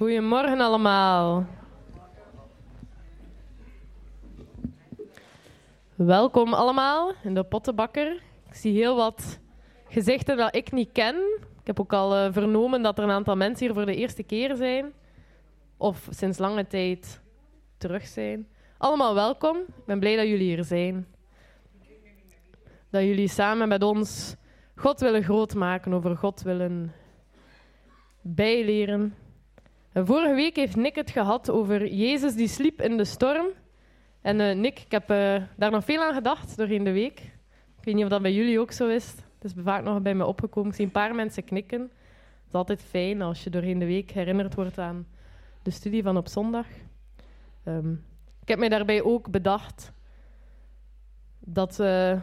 Goedemorgen allemaal. Welkom allemaal in de Pottenbakker. Ik zie heel wat gezichten dat ik niet ken. Ik heb ook al uh, vernomen dat er een aantal mensen hier voor de eerste keer zijn. Of sinds lange tijd terug zijn. Allemaal welkom. Ik ben blij dat jullie hier zijn. Dat jullie samen met ons God willen grootmaken, over God willen bijleren. Vorige week heeft Nick het gehad over Jezus die sliep in de storm. En uh, Nick, ik heb uh, daar nog veel aan gedacht doorheen de week. Ik weet niet of dat bij jullie ook zo is. Het is vaak nog bij me opgekomen. Ik zie een paar mensen knikken. Het is altijd fijn als je doorheen de week herinnerd wordt aan de studie van op zondag. Um, ik heb mij daarbij ook bedacht dat uh,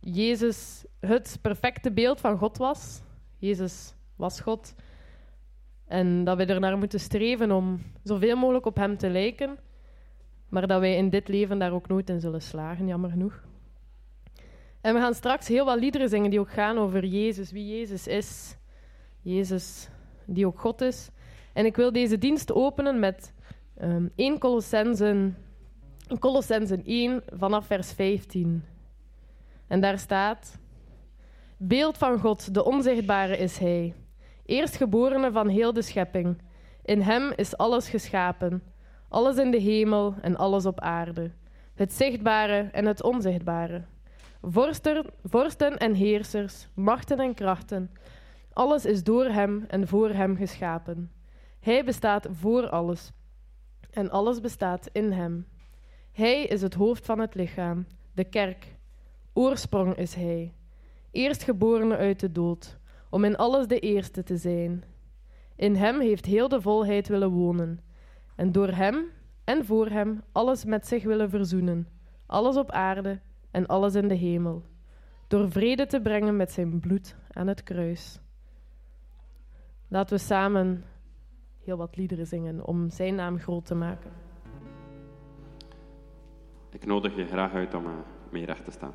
Jezus het perfecte beeld van God was. Jezus was God. En dat we er naar moeten streven om zoveel mogelijk op Hem te lijken. Maar dat wij in dit leven daar ook nooit in zullen slagen, jammer genoeg. En we gaan straks heel wat liederen zingen die ook gaan over Jezus, wie Jezus is. Jezus, die ook God is. En ik wil deze dienst openen met um, 1 Colossensen, Colossensen 1 vanaf vers 15. En daar staat: Beeld van God, de onzichtbare is Hij, eerstgeborene van heel de schepping. In Hem is alles geschapen, alles in de hemel en alles op aarde, het zichtbare en het onzichtbare. Vorsten, vorsten en heersers, machten en krachten, alles is door Hem en voor Hem geschapen. Hij bestaat voor alles en alles bestaat in Hem. Hij is het hoofd van het lichaam, de kerk. Oorsprong is Hij, eerstgeborene uit de dood, om in alles de eerste te zijn. In Hem heeft heel de volheid willen wonen, en door Hem en voor Hem alles met zich willen verzoenen, alles op aarde en alles in de hemel, door vrede te brengen met Zijn bloed aan het kruis. Laten we samen heel wat liederen zingen om Zijn naam groot te maken. Ik nodig je graag uit om uh, mee recht te staan.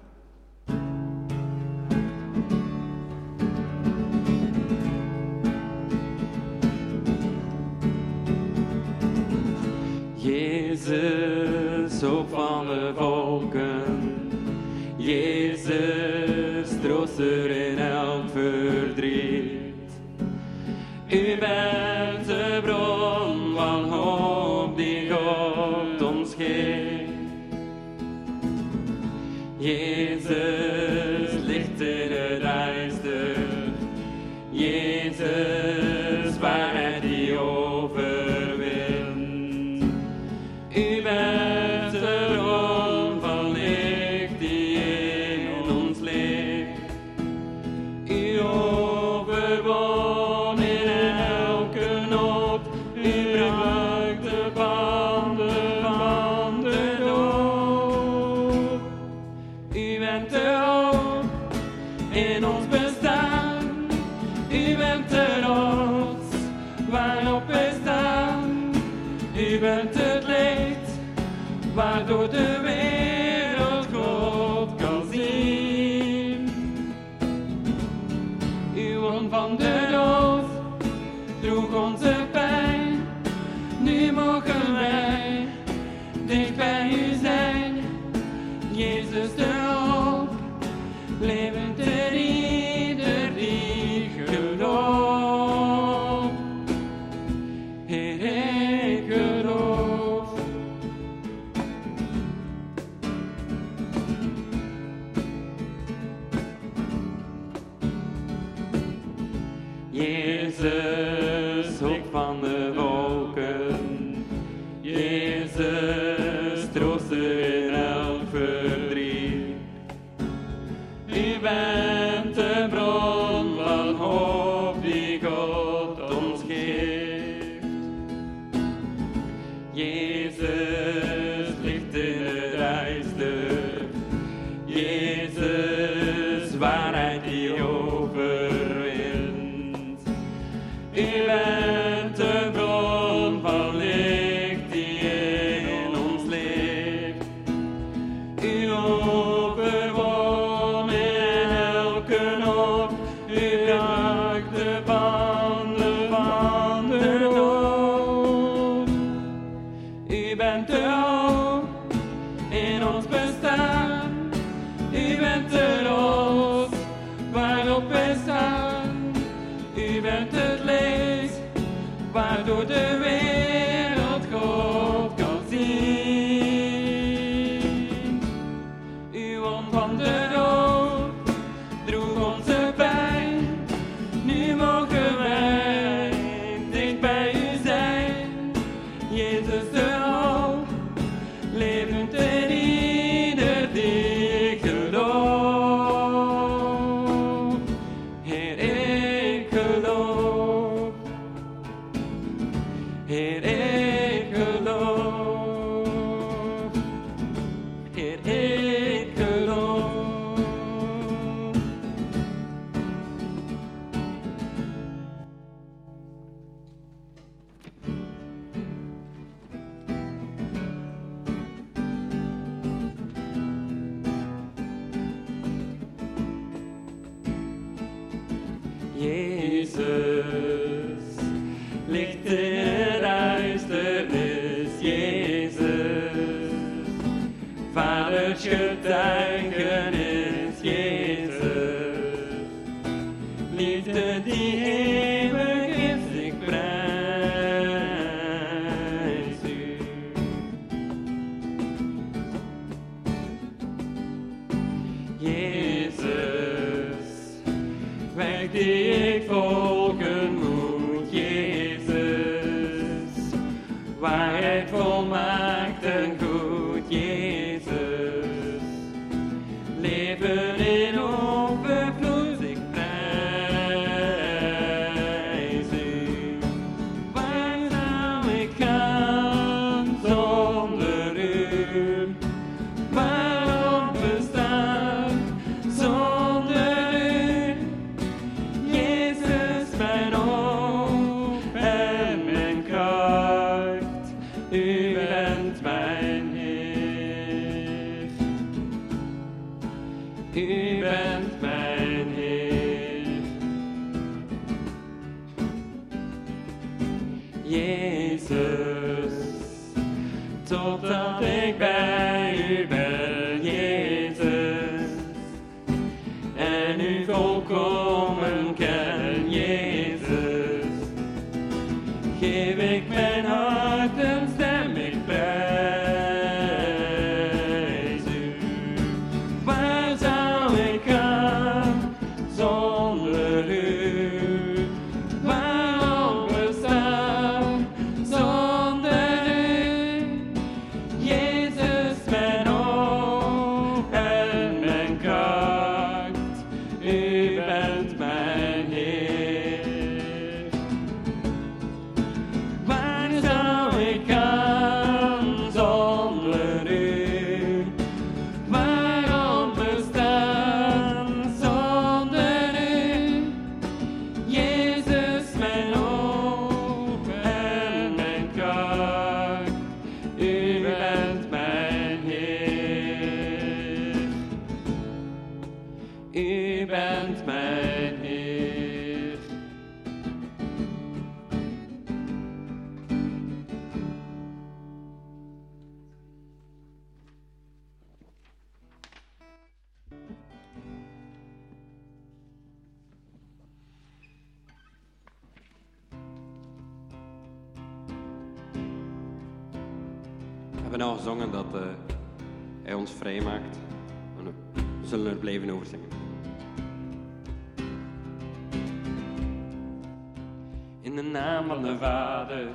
naam van de Vader,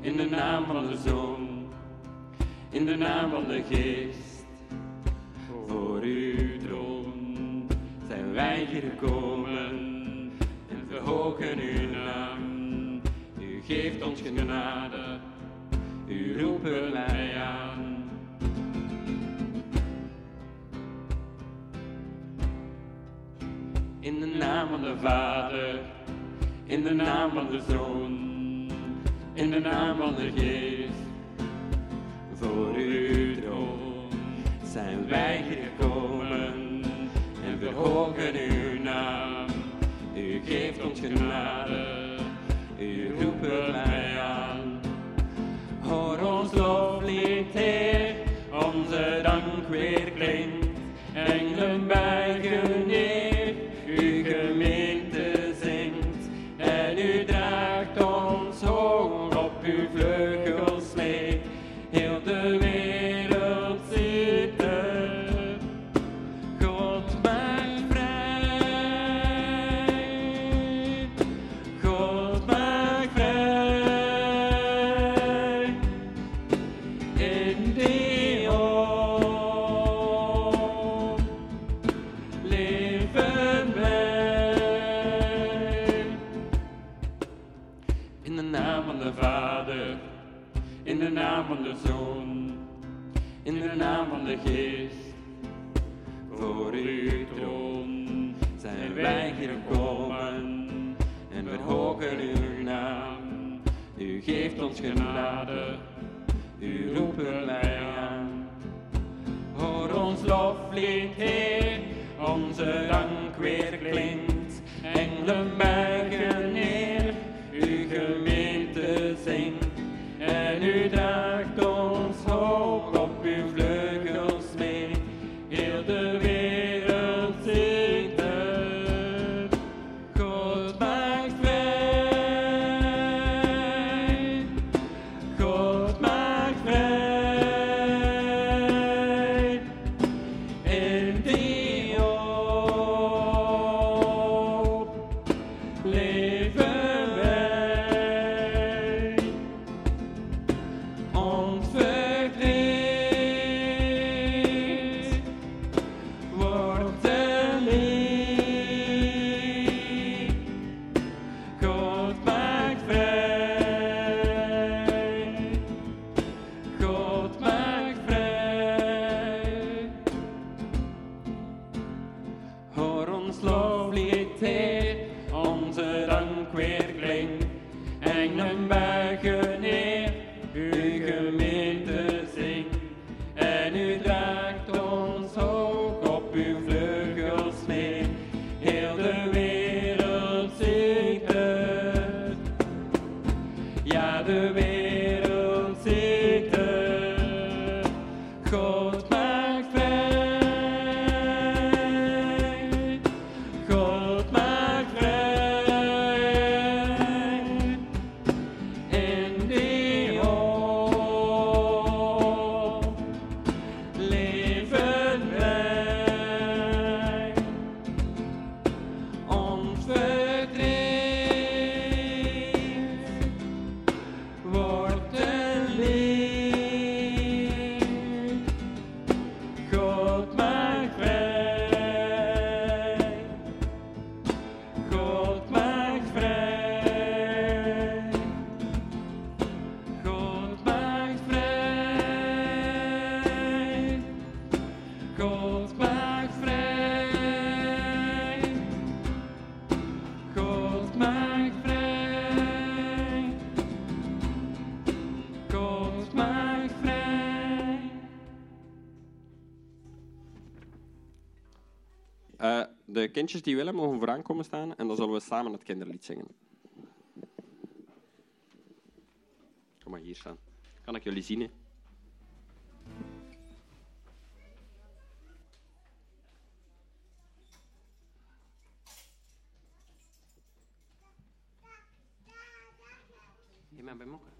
in de naam van de Zoon, in de naam van de Geest. Voor uw troon zijn wij hier gekomen en verhogen uw naam. U geeft ons genade, u roepen mij aan. In de naam van de Vader in de naam van de Zoon, in de naam van de Geest, voor uw droom zijn wij gekomen en verhogen uw naam. U geeft ons genade, u roept mij aan. Hoor ons loflied, Heer, onze dank weer klinkt, engelen bij uns Gnade Eh, kindjes die willen mogen vooraan komen staan en dan zullen we samen het kinderlied zingen. Kom maar hier staan. Kan ik jullie zien? Hè? Je bent bij mokken.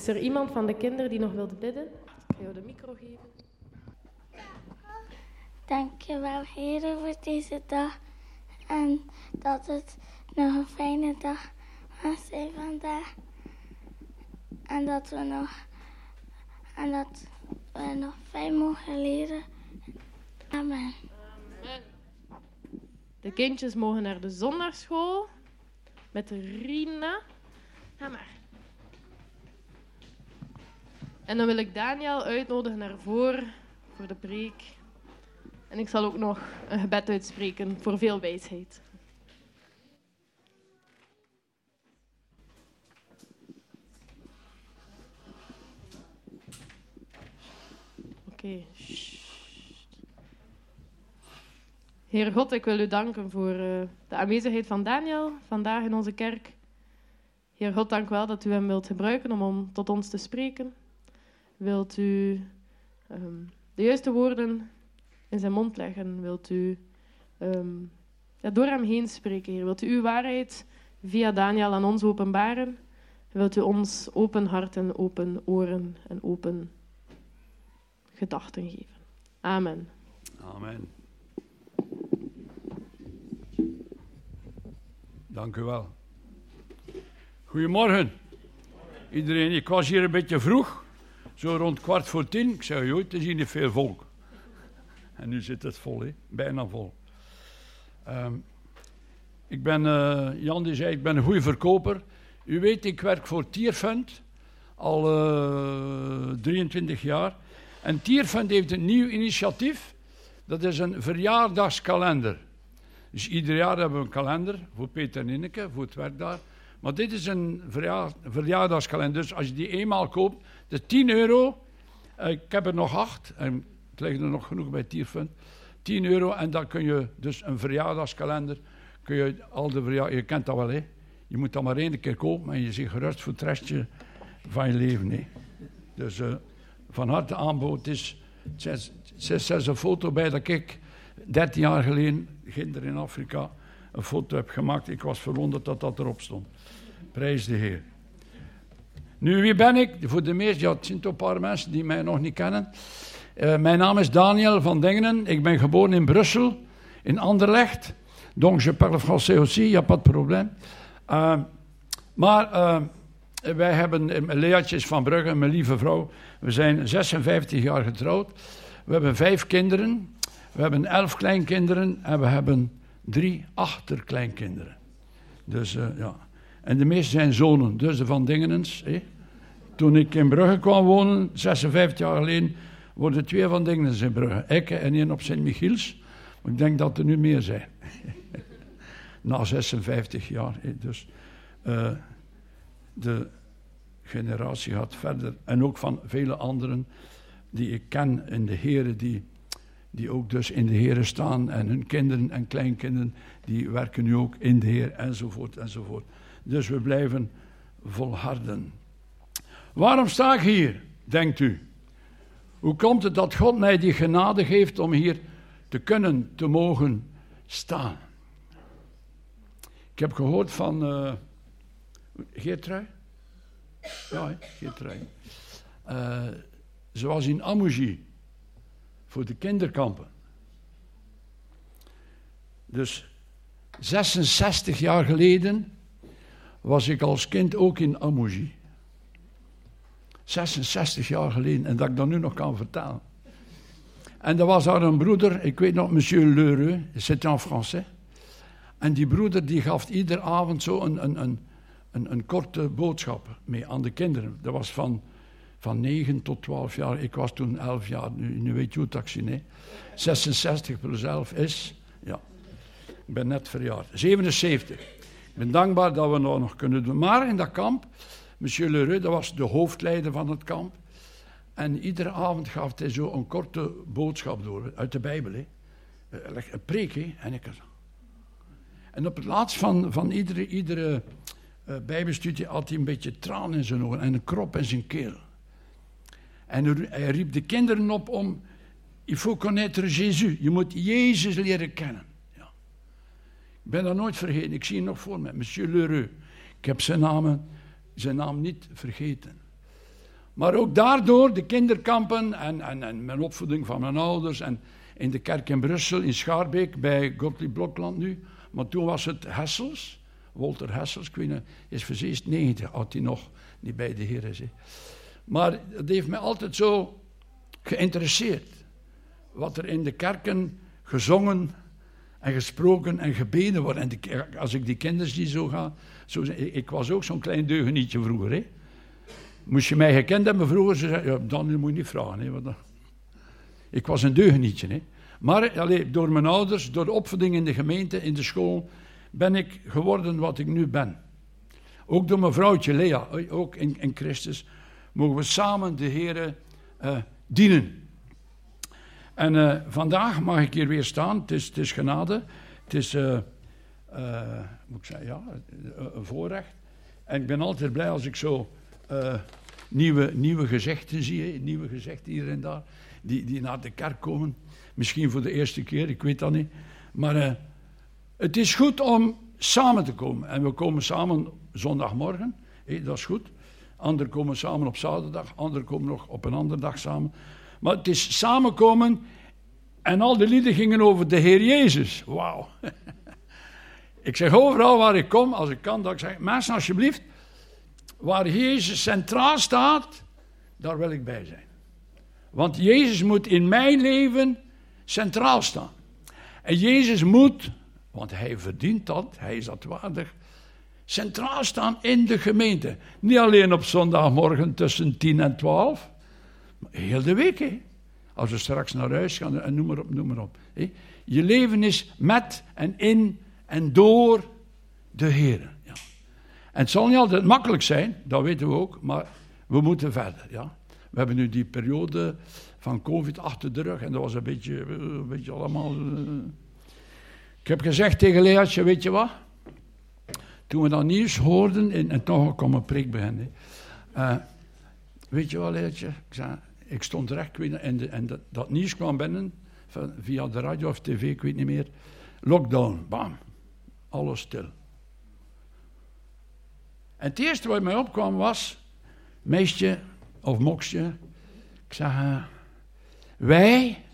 Is er iemand van de kinderen die nog wilde bidden? Ik ga jou de micro geven. Dankjewel, heren, voor deze dag. En dat het nog een fijne dag zijn vandaag. En dat we nog, en dat we nog fijn mogen leren. Amen. De kindjes mogen naar de zondagschool met Rina. Ga maar. En dan wil ik Daniel uitnodigen naar voren voor de preek. En ik zal ook nog een gebed uitspreken voor veel wijsheid. Oké. Heer God, ik wil u danken voor eh, de aanwezigheid van Daniel vandaag in onze kerk. Heer God, dank wel dat u hem wilt gebruiken om, om tot ons te spreken. Wilt u ehm, de juiste woorden in zijn mond leggen? Wilt u ehm, ja, door hem heen spreken? Wilt u uw waarheid via Daniel aan ons openbaren? Wilt u ons open harten, open oren en open gedachten geven? Amen. Amen. Dank u wel. Goedemorgen. Iedereen, ik was hier een beetje vroeg, zo rond kwart voor tien. Ik zei, joh, het is hier niet veel volk. En nu zit het vol, hè? bijna vol. Ehm, ik ben, eh, Jan die zei, ik ben een goede verkoper. U weet, ik werk voor Tierfund al eh, 23 jaar. En Tierfund heeft een nieuw initiatief. Dat is een verjaardagskalender. Dus ieder jaar hebben we een kalender voor Peter en Inneke, voor het werk daar. Maar dit is een verjaar, verjaardagskalender. Dus als je die eenmaal koopt, is 10 euro. Eh, ik heb er nog acht. En het liggen er nog genoeg bij Tierfund. 10 euro en dan kun je dus een verjaardagskalender. Kun je al de verjaar, je kent dat wel, hè? Je moet dat maar één keer kopen en je zit gerust voor het restje van je leven. Hè? Dus eh, van harte aanbod. Is, het is, een foto bij dat ik 13 jaar geleden, ginder in Afrika, een foto heb gemaakt. Ik was verwonderd dat dat erop stond. Prijs de Heer. Nu, wie ben ik? Voor de meesten, ja, het zijn toch een paar mensen die mij nog niet kennen. Eh, mijn naam is Daniel van Dingenen. Ik ben geboren in Brussel, in Anderlecht. Donc je parle français aussi, il n'y a pas de probleem. Uh, maar uh, wij hebben, Leatje is van Brugge, mijn lieve vrouw. We zijn 56 jaar getrouwd. We hebben vijf kinderen. We hebben elf kleinkinderen en we hebben drie achterkleinkinderen. Dus ja. En de meeste zijn zonen, dus de Van Dingenens. Eh? Toen ik in Brugge kwam wonen, 56 jaar geleden, worden twee Van Dingenens in Brugge. Ik en één op Sint-Michiels. Maar ik denk dat er nu meer zijn. Na 56 jaar. Eh? Dus uh, de generatie gaat verder. En ook van vele anderen die ik ken in de heren die die ook dus in de Heer staan. En hun kinderen en kleinkinderen, die werken nu ook in de Heer, enzovoort, enzovoort. Dus we blijven volharden. Waarom sta ik hier, denkt u? Hoe komt het dat God mij die genade geeft om hier te kunnen, te mogen staan? Ik heb gehoord van uh, Geertrui. Ja, Geertrui. Uh, ze was in Amougie voor de kinderkampen. Dus 66 jaar geleden was ik als kind ook in Amougie. 66 jaar geleden, en dat ik dat nu nog kan vertellen. En er was daar een broeder, ik weet nog, monsieur Leureux, c'était en français. En die broeder die gaf iedere avond zo een, een, een, een, een korte boodschap mee aan de kinderen. Dat was van van 9 tot 12 jaar. Ik was toen 11 jaar, nu, nu weet je hoe taxi, nee. 66 plus 11 is, ja. Ik ben net verjaard. 77. Ben dankbaar dat we dat nog kunnen doen. Maar in dat kamp, monsieur Leroux, dat was de hoofdleider van het kamp. En iedere avond gaf hij zo een korte boodschap door, uit de Bijbel. Hè. Een preek, hè. En, ik, en op het laatst van, van iedere, iedere uh, bijbelstudie had hij een beetje traan in zijn ogen en een krop in zijn keel. En hij riep de kinderen op om, il faut connaître Jésus. Je moet Jezus leren kennen. Ik ben dat nooit vergeten. Ik zie hem nog voor me, monsieur Leroux. Ik heb zijn naam, zijn naam niet vergeten. Maar ook daardoor de kinderkampen en, en, en mijn opvoeding van mijn ouders en in de kerk in Brussel, in Schaarbeek, bij Gottlieb Blokland nu. Maar toen was het Hessels, Walter Hessels, ik is verzeest 90, had hij nog niet bij de Heer is. Maar het heeft mij altijd zo geïnteresseerd. Wat er in de kerken gezongen en gesproken en gebeden wordt. En als ik die kinderen die zo ga, zo, ik was ook zo'n klein deugenietje vroeger. Hè. Moest je mij gekend hebben vroeger, ze ja, dan moet je niet vragen. Hè, want ik was een deugenietje. Hè. Maar allee, door mijn ouders, door de opvoeding in de gemeente, in de school, ben ik geworden wat ik nu ben. Ook door mijn vrouwtje Lea, ook in, in Christus, mogen we samen de Heer uh, dienen. En uh, vandaag mag ik hier weer staan. Het is, het genade. Het is, uh, moet ik zeggen, ja, een voorrecht. En ik ben altijd blij als ik zo nieuwe, nieuwe gezichten zie. Nieuwe gezichten hier en daar. Die, die naar de kerk komen. Misschien voor de eerste keer, ik weet dat niet. Maar het is goed om samen te komen. En we komen samen zondagmorgen. Dat is goed. Anderen komen samen op zaterdag, anderen komen nog op een andere dag samen. Maar het is samenkomen en al de lieden gingen over de Heer Jezus. Wauw. ik zeg overal waar ik kom, als ik kan, dat ik zeg, mensen alsjeblieft, waar Jezus centraal staat, daar wil ik bij zijn. Want Jezus moet in mijn leven centraal staan. En Jezus moet, want hij verdient dat, hij is dat waardig, centraal staan in de gemeente. Niet alleen op zondagmorgen tussen 10 en 12, maar heel de week. Hè. Als we straks naar huis gaan, en noem maar op, noem maar op. Hè. Je leven is met en in en door de Heer. Ja. En het zal niet altijd makkelijk zijn, dat weten we ook, maar we moeten verder. Ja. We hebben nu die periode van COVID achter de rug en dat was een beetje, een beetje allemaal. Uh... Ik heb gezegd tegen Leatje, weet je wat? Toen we dat nieuws hoorden, en, toch kwam een preek beginnen. Uh, weet je wel, Leertje? Ik, zei, ik stond recht en, en dat, dat, nieuws kwam binnen, via de radio of tv, ik weet niet meer. Lockdown, bam. Alles stil. En het eerste wat mij opkwam was, meisje of moksje, ik zeg, uh, wij,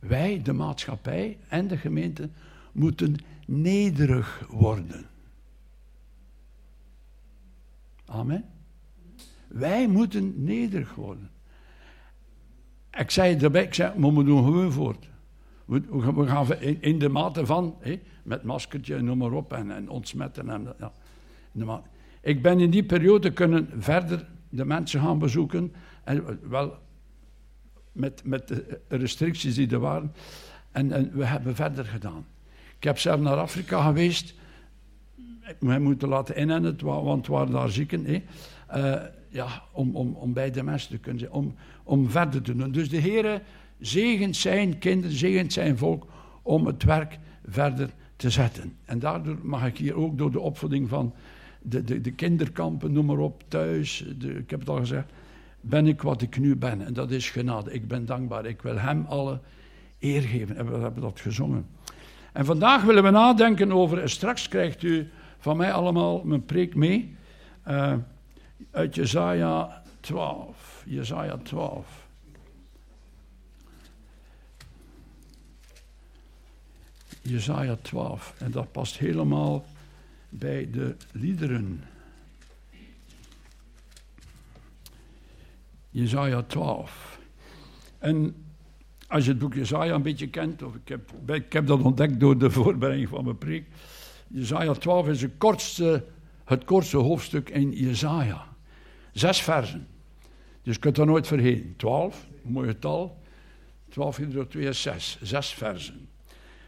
wij, de maatschappij en de gemeente, moeten nederig worden. Amen. Wij moeten nederig worden. Ik zei erbij, ik zei, we doen gewoon voort. We, we gaan in, de mate van, hé, met maskertje, noem maar op, en, en ontsmetten. En, ja, ik ben in die periode kunnen verder de mensen gaan bezoeken. En, wel met, met de restricties die er waren. En, en we hebben verder gedaan. Ik heb zelf naar Afrika geweest mij moeten laten inennen, want we waren daar zieken. Uh, ja, om, om, om bij de mensen te kunnen zijn, om, om verder te doen. Dus de Heer zegent zijn kinderen, zegent zijn volk om het werk verder te zetten. En daardoor mag ik hier ook door de opvoeding van de, de, de kinderkampen, noem maar op, thuis, de, ik heb het al gezegd, ben ik wat ik nu ben. En dat is genade. Ik ben dankbaar. Ik wil hem alle eer geven. En we hebben dat gezongen. En vandaag willen we nadenken over, straks krijgt u van mij allemaal mijn preek mee. Uh, uit Jezaja 12. Jezaja 12. Jezaja 12. En dat past helemaal bij de liederen. Jezaja 12. En als je het boek Jezaja een beetje kent, of ik heb, ik heb dat ontdekt door de voorbereiding van mijn preek, Jezaja 12 is het kortste, het kortste hoofdstuk in Jezaja. Zes versen. Dus je kunt dat nooit vergeten. 12, mooi getal. 12 keer door 2 is 6. Zes versen.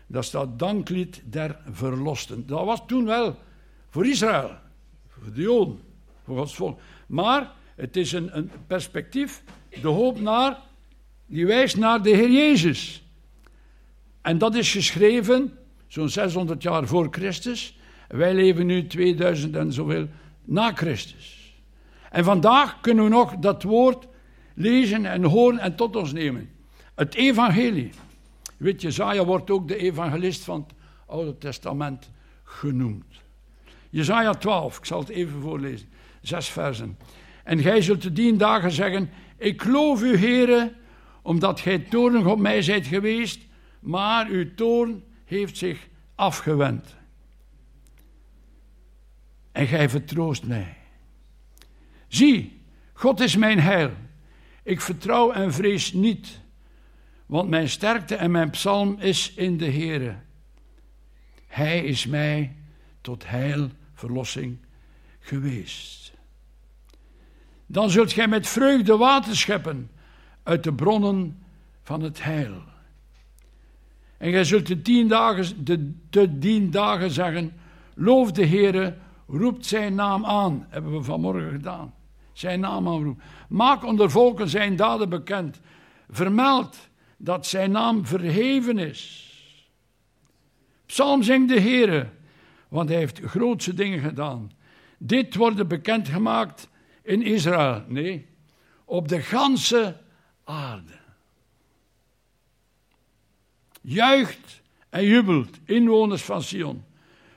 Dat staat danklied der verlosten. Dat was toen wel voor Israël, voor de Joden, voor Gods volk. Maar het is een, een perspectief, de hoop naar, die wijst naar de Heer Jezus. En dat is geschreven zo'n 600 jaar voor Christus. Wij leven nu 2000 en zoveel na Christus. En vandaag kunnen we nog dat woord lezen en horen en tot ons nemen. Het evangelie. Weet je, wordt ook de evangelist van het Oude Testament genoemd. Jezaja 12, ik zal het even voorlezen. Zes versen. En gij zult de dien dagen zeggen, ik loof u, heren, omdat gij toornig op mij zijt geweest, maar uw toorn heeft zich afgewend. En gij vertroost mij. Zie, God is mijn heil. Ik vertrouw en vrees niet, want mijn sterkte en mijn psalm is in de Heere. Hij is mij tot heil, verlossing geweest. Dan zult gij met vreugde water scheppen uit de bronnen van het heil. En gij zult de tien dagen, de, de tien dagen zeggen, loof de Heere, roept zijn naam aan. Hebben we vanmorgen gedaan. Zijn naam aanroepen. Maak onder volken zijn daden bekend. Vermeld dat zijn naam verheven is. Psalm zingt de Heere, want hij heeft grootse dingen gedaan. Dit wordt bekendgemaakt in Israël. Nee, op de ganse aarde. Juicht en jubelt, inwoners van Sion,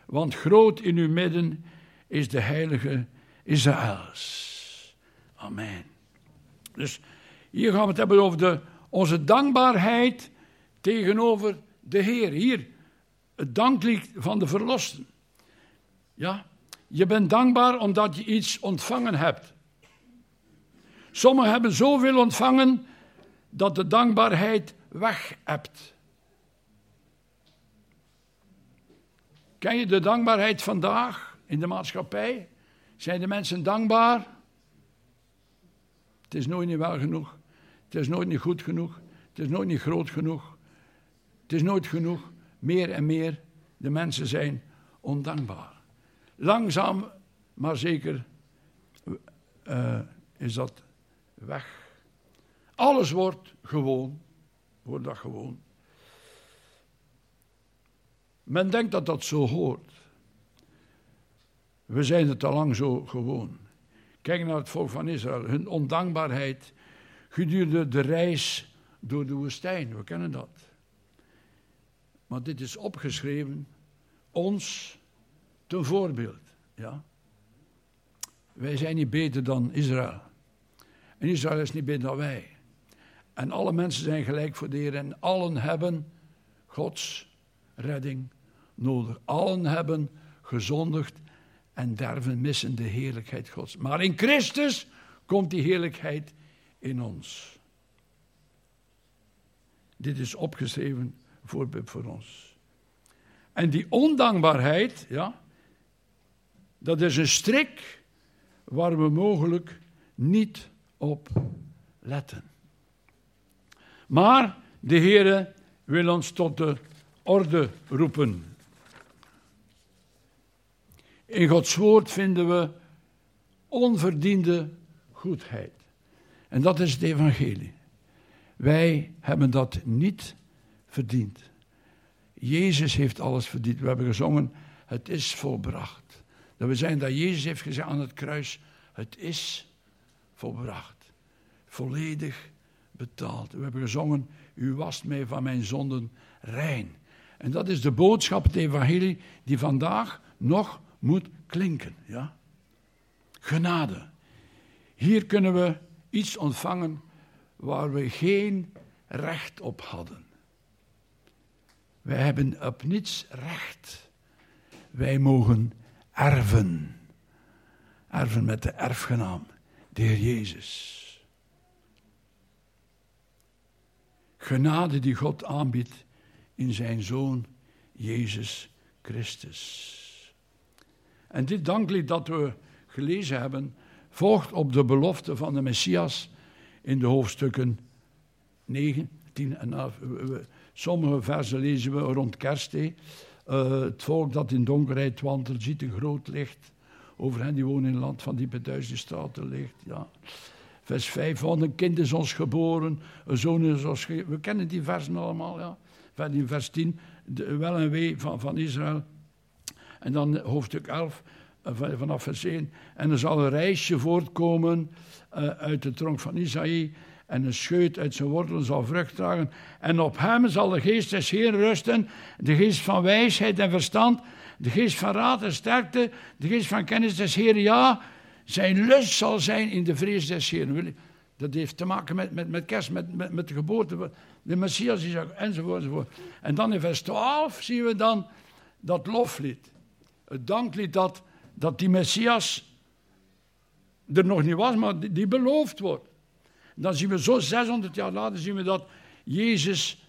want groot in uw midden is de heilige Israëls. Amen. Dus hier gaan we het hebben over de, onze dankbaarheid tegenover de Heer. Hier, het danklied van de verlosten. Ja, je bent dankbaar omdat je iets ontvangen hebt. Sommigen hebben zoveel ontvangen dat de dankbaarheid weg hebt. Ken je de dankbaarheid vandaag in de maatschappij? Zijn de mensen dankbaar? Het is nooit niet wel genoeg. Het is nooit niet goed genoeg. Het is nooit niet groot genoeg. Het is nooit genoeg. Meer en meer. De mensen zijn ondankbaar. Langzaam, maar zeker uh, is dat weg. Alles wordt gewoon. Wordt dat gewoon. Men denkt dat dat zo hoort. We zijn het al lang zo gewoon. Kijk naar het volk van Israël, hun ondankbaarheid gedurende de reis door de woestijn. We kennen dat. Maar dit is opgeschreven ons ten voorbeeld. Ja? Wij zijn niet beter dan Israël. En Israël is niet beter dan wij. En alle mensen zijn gelijk voor de Heer en allen hebben Gods redding nodig. Allen hebben gezondigd en derven missen de heerlijkheid Gods. Maar in Christus komt die heerlijkheid in ons. Dit is opgeschreven voorbeeld voor ons. En die ondankbaarheid, ja, dat is een strik waar we mogelijk niet op letten. Maar de Heere wil ons tot de orde roepen. In Gods woord vinden we onverdiende goedheid. En dat is het evangelie. Wij hebben dat niet verdiend. Jezus heeft alles verdiend. We hebben gezongen, het is volbracht. Dat we zijn dat Jezus heeft gezegd aan het kruis, het is volbracht. Volledig betaald. We hebben gezongen, u wast mij van mijn zonden rein. En dat is de boodschap, het evangelie, die vandaag nog moet klinken. Ja? Genade. Hier kunnen we iets ontvangen waar we geen recht op hadden. Wij hebben op niets recht. Wij mogen erven. Erven met de erfgenaam, de Heer Jezus. Genade die God aanbiedt in zijn Zoon Jezus Christus. En dit danklied dat we gelezen hebben, volgt op de belofte van de Messias in de hoofdstukken 9, 10 en 11. We- we- Sommige versen lezen we rond kerst. Eh, het volk dat in donkerheid wandelt, ziet een groot licht. Over hen die wonen in een land van diepe duizenden straten licht. Ja. Vers 5, want een kind is ons geboren, een zoon is ons gegeven. We kennen die versen allemaal, ja. In vers 10, de wel en wee van, van Israël. En dan hoofdstuk 11, eh, van- vanaf vers 1. En er zal een reisje voortkomen eh, uit de tronk van Isaïe. En een scheut uit zijn wortelen zal vrucht dragen. En op hem zal de geest des Heeren rusten. De geest van wijsheid en verstand. De geest van raad en sterkte. De geest van kennis des Heeren. Ja, zijn lust zal zijn in de vrees des Heeren. Dat heeft te maken met, met, met kerst, met, met, de geboorte. De Messias enzovoort, enzovoort. En dan in vers 12 zien we dan dat loflied. Het danklied dat, dat die Messias er nog niet was, maar die, beloofd wordt. Dan zien we zo 600 jaar later zien we dat Jezus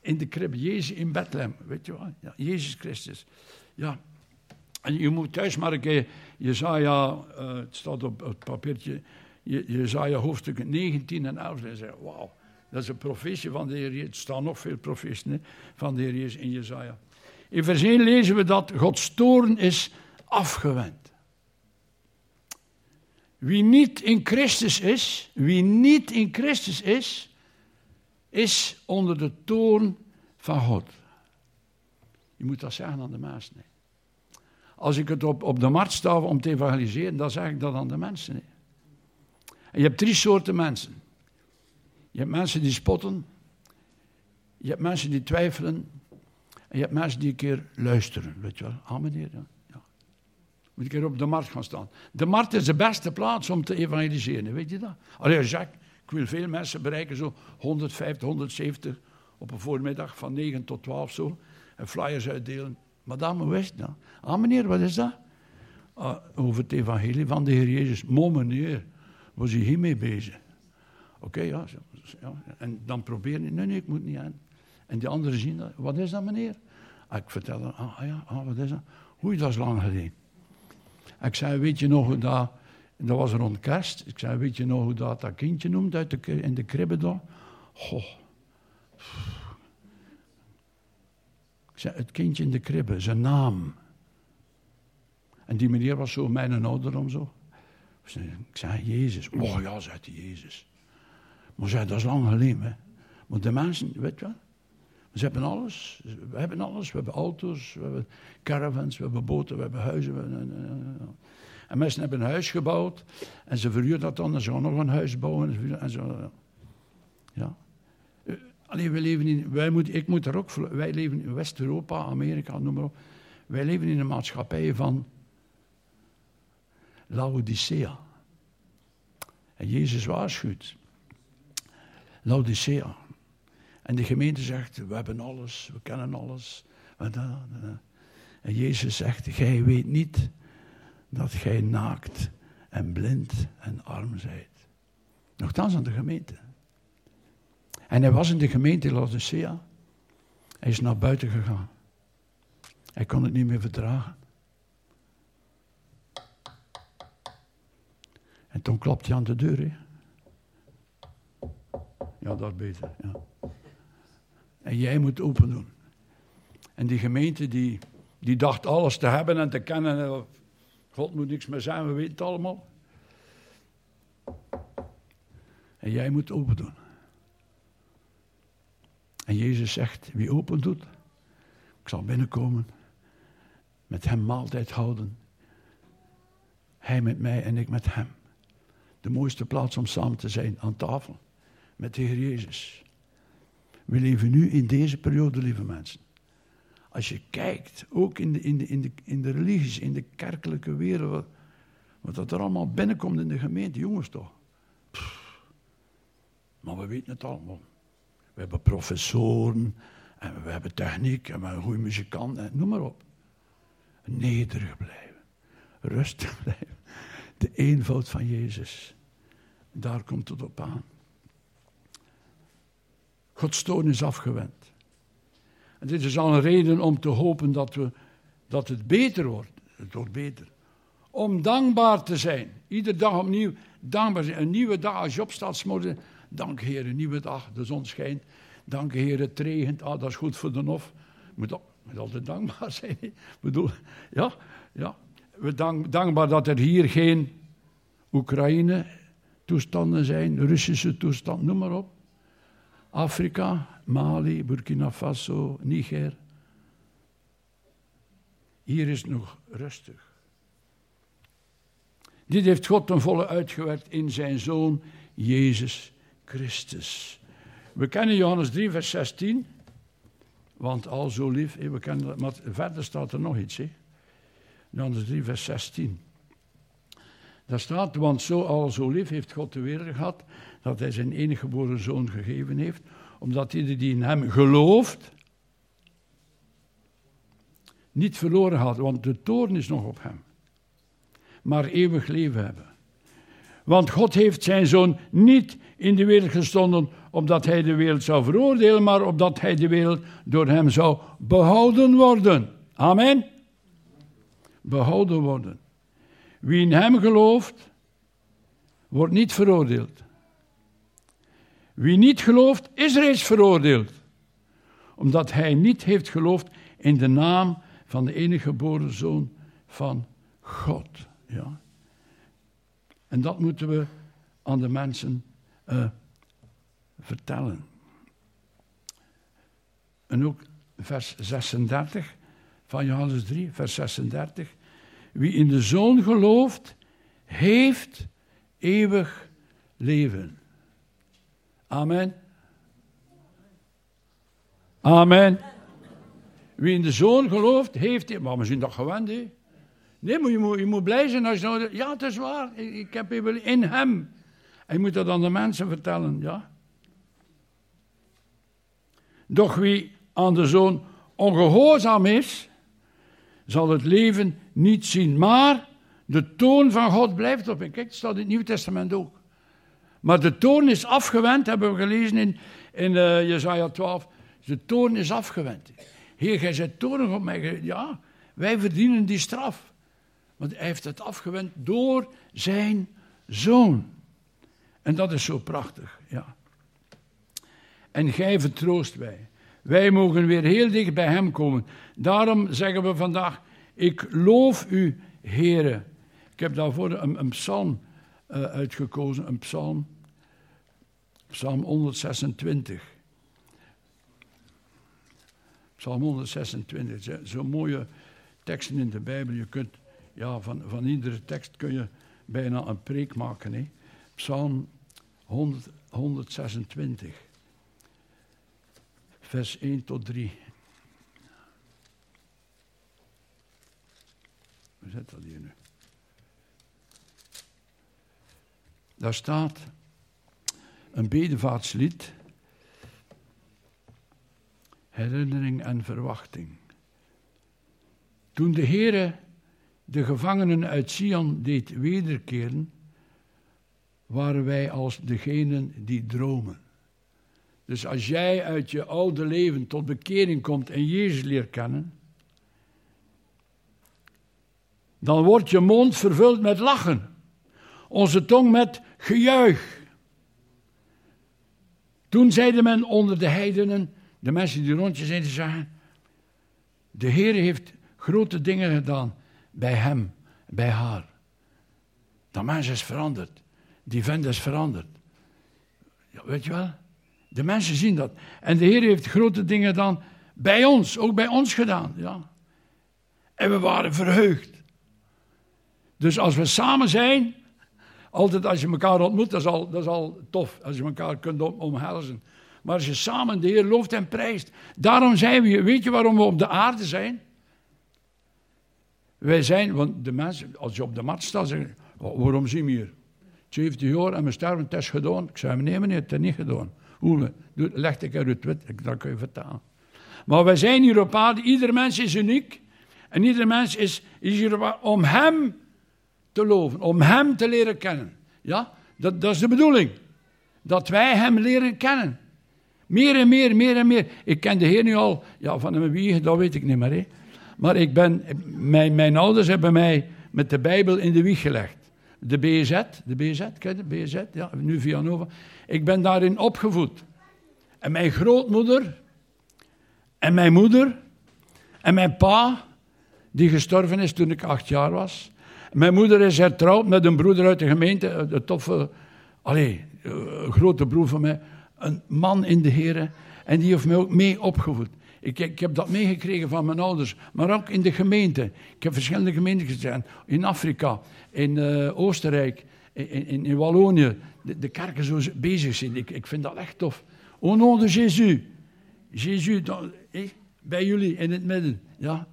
in de krib, Jezus in Bethlehem, weet je wel? Ja, Jezus Christus. Ja. En je moet thuis maar een Jezaja, eh, het staat op het papiertje, Je- Jezaja hoofdstuk 19 en 11. En zeggen, wauw, dat is een profetie van de Heer Jezus. Er staan nog veel profeties hè, van de Heer Jezus in Jezaja. In vers 1 lezen we dat Gods toorn is afgewend. Wie niet in Christus is, wie niet in Christus is, is onder de toorn van God. Je moet dat zeggen aan de mensen. hè. Als ik het op, op de markt sta om te evangeliseren, dan zeg ik dat aan de mensen. En je hebt drie soorten mensen. Je hebt mensen die spotten, je hebt mensen die twijfelen, en je hebt mensen die een keer luisteren. Weet je wel, ah meneer, ja. ja. Moet ik keer op de markt gaan staan. De markt is de beste plaats om te evangeliseren, weet je dat? Allee, Jacques, ik wil veel mensen bereiken, zo 150, 170 op een voormiddag van 9 tot 12 zo. En flyers uitdelen. Madame, hoe is dat? Ah meneer, wat is dat? Ah, over het evangelie van de Heer Jezus. Mo meneer, was u hiermee bezig? Oké, ja, ja. En dan proberen, nee, nee, ik moet niet aan. En die anderen zien dat. Wat is dat, meneer? Ah, ik vertel dan, ah ah, ja, ah, wat is dat? Oei, dat is lang geleden. Ik zei, weet je nog hoe dat... Dat was rond kerst. Ik zei, weet je nog hoe dat, dat kindje noemt uit de, in de kribbe daar? Goh. Ik zei, het kindje in de kribbe, zijn naam. En die meneer was zo mijn ouderdom zo. Ik zei, Jezus. Oh ja, zei hij, Jezus. Maar zei, dat is lang geleden, hè. Maar de mensen, weet je wel, ze hebben alles. We hebben alles. We hebben auto's, we hebben caravans, we hebben boten, we hebben huizen. we En mensen hebben een huis gebouwd en ze verhuren dat dan en ze gaan nog een huis bouwen. En zo, ja. Eh, Allee, wij leven in, wij moet, ik moet er ook, wij leven in West-Europa, Amerika, noem maar op. Wij leven in een maatschappij van Laodicea. En Jezus waarschuwt. Laodicea. En de gemeente zegt, we hebben alles, we kennen alles. Da- En Jezus zegt, gij weet niet dat gij naakt en blind en arm zijt. Nochtans aan de gemeente. En hij was in de gemeente Laodicea. Hij is naar buiten gegaan. Hij kon het niet meer verdragen. En toen klopte hij aan de deur. Ja, dat beter. Ja. En jij moet open doen. En die gemeente die, die dacht alles te hebben en te kennen. en God moet niks meer zijn, we weten het allemaal. En jij moet open doen. En Jezus zegt, wie open doet, ik zal binnenkomen, met hem maaltijd houden. Hij met mij en ik met hem. De mooiste plaats om samen te zijn aan tafel met de Heer Jezus. We leven nu in deze periode, lieve mensen. Als je kijkt, ook in de, in de, in de, in de religies, in de kerkelijke wereld, wat, dat er allemaal binnenkomt in de gemeente, jongens toch. Maar we weten het allemaal. We hebben professoren, en we hebben techniek, en we hebben goede muzikanten, en noem maar op. Nederig blijven, rustig blijven. De eenvoud van Jezus, daar komt het op aan. Gods toon is afgewend. En dit is al een reden om te hopen dat, we, dat het beter wordt. Het wordt beter. Om dankbaar te zijn. Iedere dag opnieuw dankbaar zijn. Een nieuwe dag als je opstaat, Dank Heer, een nieuwe dag. De zon schijnt. Dank Heer, het regent. Ah, dat is goed voor de nof. Moet, moet altijd dankbaar zijn. Ik bedoel, ja, ja. We dank, dankbaar dat er hier geen Oekraïne-toestanden zijn, Russische toestand, noem maar op. Afrika, Mali, Burkina Faso, Niger. Hier is nog rustig. Dit heeft God ten volle uitgewerkt in zijn Zoon Jezus Christus. We kennen Johannes 3, vers 16. Want al zo lief, we kennen dat, maar verder staat er nog iets. Hé. Johannes 3, vers 16. Daar staat, want zo al zo lief heeft God de wereld gehad, dat hij zijn enige geboren zoon gegeven heeft, omdat ieder die in hem gelooft, niet verloren gaat, want de toorn is nog op hem, maar eeuwig leven hebben. Want God heeft zijn zoon niet in de wereld gestonden opdat hij de wereld zou veroordelen, maar opdat hij de wereld door hem zou behouden worden. Amen. Behouden worden. Wie in hem gelooft, wordt niet veroordeeld. Wie niet gelooft, is reeds veroordeeld, omdat hij niet heeft geloofd in de naam van de enige geboren zoon van God. Ja. En dat moeten we aan de mensen eh, vertellen. En ook vers 36 van Johannes 3, vers 36. Wie in de zoon gelooft, heeft eeuwig leven. Amen. Amen. Wie in de zoon gelooft, heeft... Maar we zijn toch gewend? Nee, maar je moet, je moet blij zijn als je nou... Ja, het is waar. Ik, ik heb even in hem. En je moet dat aan de mensen vertellen, ja. Doch wie aan de zoon ongehoorzaam is, zal het leven niet zien. Maar de toon van God blijft op hem. Kijk, het staat in het Nieuw Testament ook. Maar de toon is afgewend, hebben we gelezen in, in uh, Jezaja 12. De toon is afgewend. Heer, gij bent toornig op mij. Ja, wij verdienen die straf. Want hij heeft het afgewend door zijn zoon. En dat is zo prachtig, ja. En gij vertroost wij. Wij mogen weer heel dicht bij hem komen. Daarom zeggen we vandaag, ik loof u, Heere. Ik heb daarvoor een, een psalm uh, uitgekozen, een psalm, psalm 126. Psalm 126, zo'n mooie teksten in de Bijbel. Je kunt, ja, van, van iedere tekst kun je bijna een preek maken. Hè? Psalm 100, 126, vers 1 tot 3. Hoe zit dat hier nu? Daar staat een bedevaartslied, herinnering en verwachting. Toen de Heere de gevangenen uit Sion deed wederkeren, waren wij als degenen die dromen. Dus als jij uit je oude leven tot bekering komt en Jezus leert kennen, dan wordt je mond vervuld met lachen, onze tong met gejuich. Toen zeide men onder de heidenen, de mensen die rondje zijn, te zeggen, de Heer heeft grote dingen gedaan bij hem, bij haar. Dat mens is veranderd. Die vent is veranderd. Ja, weet je wel? De mensen zien dat. En de Heer heeft grote dingen gedaan bij ons, ook bij ons gedaan. Ja. En we waren verheugd. Dus als we samen zijn, altijd als je elkaar ontmoet, dat is al, dat al tof. Als je elkaar kunt om, omhelzen. Maar als je samen de Heer looft en prijst. Daarom zijn we. Weet je waarom we op de aarde zijn? Wij zijn, want de mensen, als je op de mat staat, zeggen waarom zien we hier? 70 jaar en we sterven, het is gedaan. Ik zei, nee meneer, het is niet gedaan. Hoe, leg ik uit wit, dat kun je vertalen. Maar wij zijn hier op aarde, ieder mens is uniek. En ieder mens is, is hier om hem te loven, om hem te leren kennen. Ja, dat, dat is de bedoeling. Dat wij hem leren kennen. Meer en meer, meer en meer. Ik ken de Heer nu al, ja, van een wieg, dat weet ik niet meer. Hè. Maar ik ben, mijn, mijn ouders hebben mij met de Bijbel in de wieg gelegd. De BZ, de BZ, de BZ? Ja, nu via Nova. Ik ben daarin opgevoed. En mijn grootmoeder. En mijn moeder. En mijn pa, die gestorven is toen ik acht jaar was. Mijn moeder is hertrouwd met een broeder uit de gemeente, de toffe, allee, een grote broer van mij, een man in de heren. En die heeft mij ook mee opgevoed. Ik, ik, heb dat meegekregen van mijn ouders, maar ook in de gemeente. Ik heb verschillende gemeenten gezien, in Afrika, in uh, Oostenrijk, in, in, Wallonië. De, kerken zo bezig zijn. Ik, ik vind dat echt tof. Au nom de Jésus. Jésus, eh, bij jullie in het midden. Ja.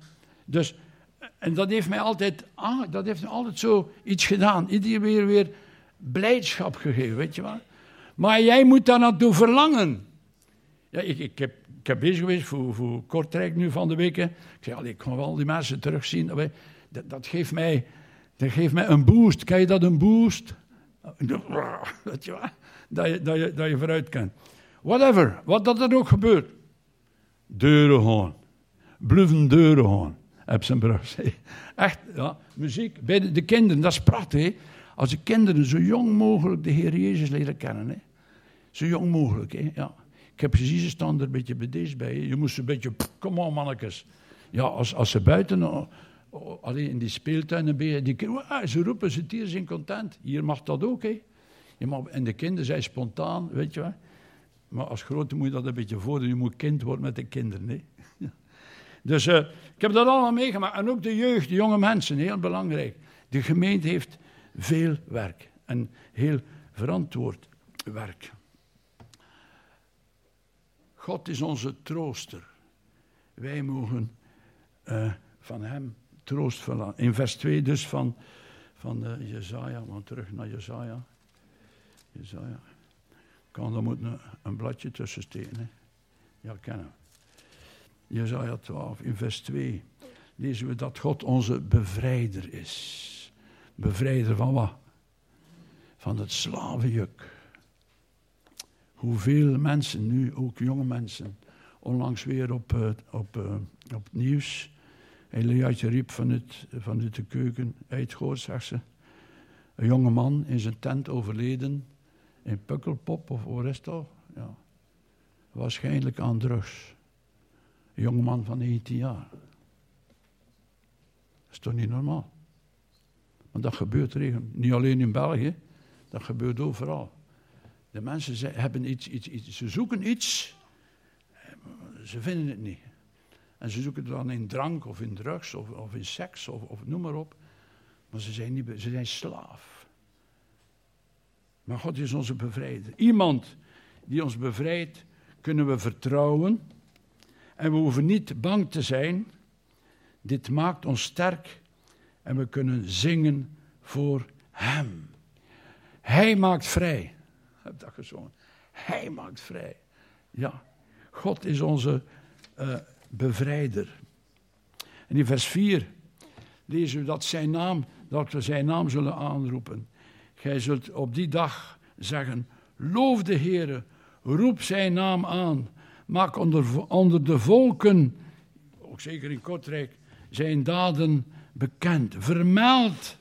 Dus, en dat heeft mij altijd, ah, dat heeft altijd zo iets gedaan. Iedere keer weer blijdschap gegeven, weet je wat? Maar jij moet daar naartoe verlangen. Ja, ik, ik, heb, bezig geweest voor, voor Kortrijk nu van de weken. Ik zei, ik kan wel die mensen terugzien. Dat, dat, geeft mij, dat geeft mij een boost. Kan je dat een boost? Weet je wat? Dat je, dat je, dat je vooruit kan. Whatever, wat dat er ook gebeurt. Deuren gewoon. Bluffen deuren gewoon. Heb zijn brug. Echt, ja. Muziek bij de, de, kinderen, dat is prachtig. Hè? Als de kinderen zo jong mogelijk de Heer Jezus leren kennen. Hè? Zo jong mogelijk, hè? ja. Ik heb precies een stand er een beetje deze bij. Je moest een beetje, kom on mannetjes. Ja, als, als ze buiten, uh, alleen in die speeltuinen, ben die, ze roepen, ze tieren zijn content. Hier mag dat ook, hè. Je mag, en de kinderen zijn spontaan, weet je wat. Maar als grote moet je dat een beetje voordoen. Je moet kind worden met de kinderen, hè. Dus uh, ik heb dat allemaal meegemaakt. En ook de jeugd, de jonge mensen, heel belangrijk. De gemeente heeft veel werk en heel verantwoord werk. God is onze trooster. Wij mogen uh, van hem troost verlangen. In vers 2 dus van, van uh, Jezaja, want terug naar Jezaja. Jezaja. Kan, er moet een, een bladje tussen steken. Ja, kennen. Jezaja 12, in vers 2 lezen we dat God onze bevrijder is. Bevrijder van wat? Van het slavenjuk. Hoeveel mensen nu, ook jonge mensen, onlangs weer op, uh, op, uh, op het nieuws. Eliatje riep vanuit, vanuit de keuken uitgehoord, zegt ze. Een jonge man in zijn tent overleden in Pukkelpop of Orestal. Ja. Waarschijnlijk aan drugs. Een jonge man van 19 jaar. Dat is toch niet normaal? Want dat gebeurt regen. Niet alleen in België, dat gebeurt overal. De mensen hebben iets, iets, iets, ze zoeken iets, ze vinden het niet. En ze zoeken het dan in drank of in drugs of, of in seks of, of, noem maar op. Maar ze zijn, niet, ze zijn slaaf. Maar God is onze bevrijder. Iemand die ons bevrijdt, kunnen we vertrouwen. En we hoeven niet bang te zijn. Dit maakt ons sterk en we kunnen zingen voor Hem. Hij maakt vrij heb dat gezongen. Hij maakt vrij. Ja, God is onze uh, bevrijder. En in vers 4 lezen we dat, zijn naam, dat we zijn naam zullen aanroepen. Gij zult op die dag zeggen, loof de Heere, roep zijn naam aan. Maak onder, onder de volken, ook zeker in Kortrijk, zijn daden bekend. Vermeld,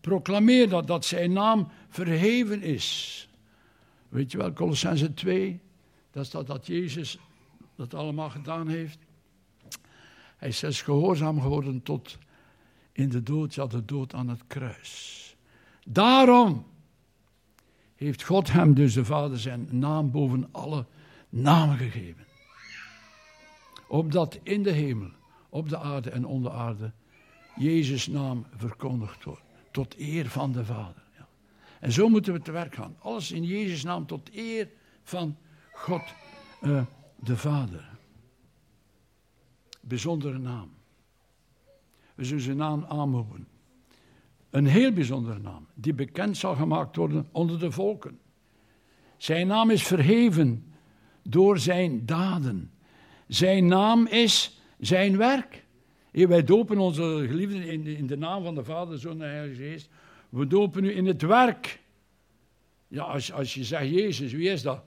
proclameer dat, dat zijn naam verheven is. Weet je wel, Colossense 2, dat staat dat Jezus dat allemaal gedaan heeft. Hij is gehoorzaam geworden tot in de dood, ja, de dood aan het kruis. Daarom heeft God hem, dus de Vader, zijn naam boven alle namen gegeven. Opdat in de hemel, op de aarde en onder aarde, Jezus' naam verkondigd wordt. Tot eer van de Vader. En zo moeten we te werk gaan. Alles in Jezus' naam tot eer van God uh, de Vader. Bijzondere naam. We zullen zijn naam aanmogen. Een heel bijzondere naam, die bekend zal gemaakt worden onder de volken. Zijn naam is verheven door zijn daden. Zijn naam is zijn werk. Wij dopen onze geliefden in de, in de naam van de Vader, Zoon en Heilige Geest. We dopen u in het werk. Ja, als, als je zegt Jezus, wie is dat?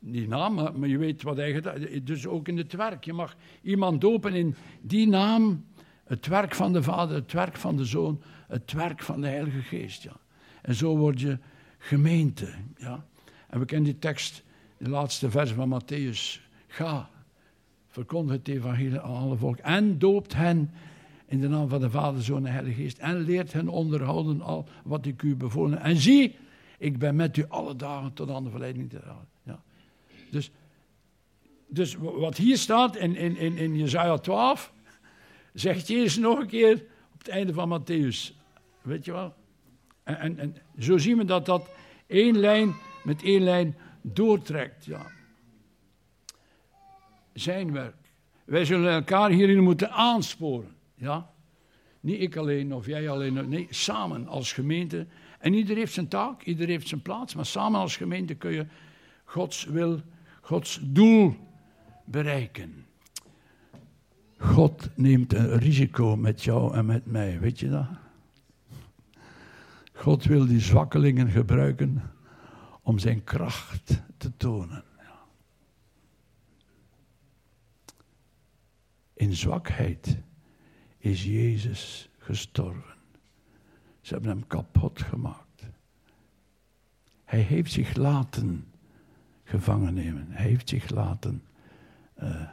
Die naam, maar je weet wat hij gedaan Dus ook in het werk. Je mag iemand dopen in die naam. Het werk van de Vader, het werk van de Zoon, het werk van de Heilige Geest. Ja. En zo word je gemeente. Ja. En we kennen die tekst de laatste vers van Matthäus. Ga, verkondig het evangelie aan alle volk en doopt hen in de naam van de Vader, Zoon en Heilige Geest en leert hen onderhouden al wat ik u bevolen. En zie, ik ben met u alle dagen tot aan de verleiding te halen. Ja. Dus, dus wat hier staat in, in, in, in Jezaja 12, zegt Jezus nog een keer op het einde van Matthäus. Weet je wel? En, en, en zo zien we dat dat één lijn met één lijn doortrekt. Ja. Zijn werk. Wij zullen elkaar hierin moeten aansporen. Ja? Niet ik alleen of jij alleen. Nee, samen als gemeente. En ieder heeft zijn taak, ieder heeft zijn plaats. Maar samen als gemeente kun je Gods wil, Gods doel bereiken. God neemt een risico met jou en met mij, weet je dat? God wil die zwakkelingen gebruiken om zijn kracht te tonen. In zwakheid is Jezus gestorven. Ze hebben hem kapot gemaakt. Hij heeft zich laten gevangen nemen. Hij heeft zich laten uh,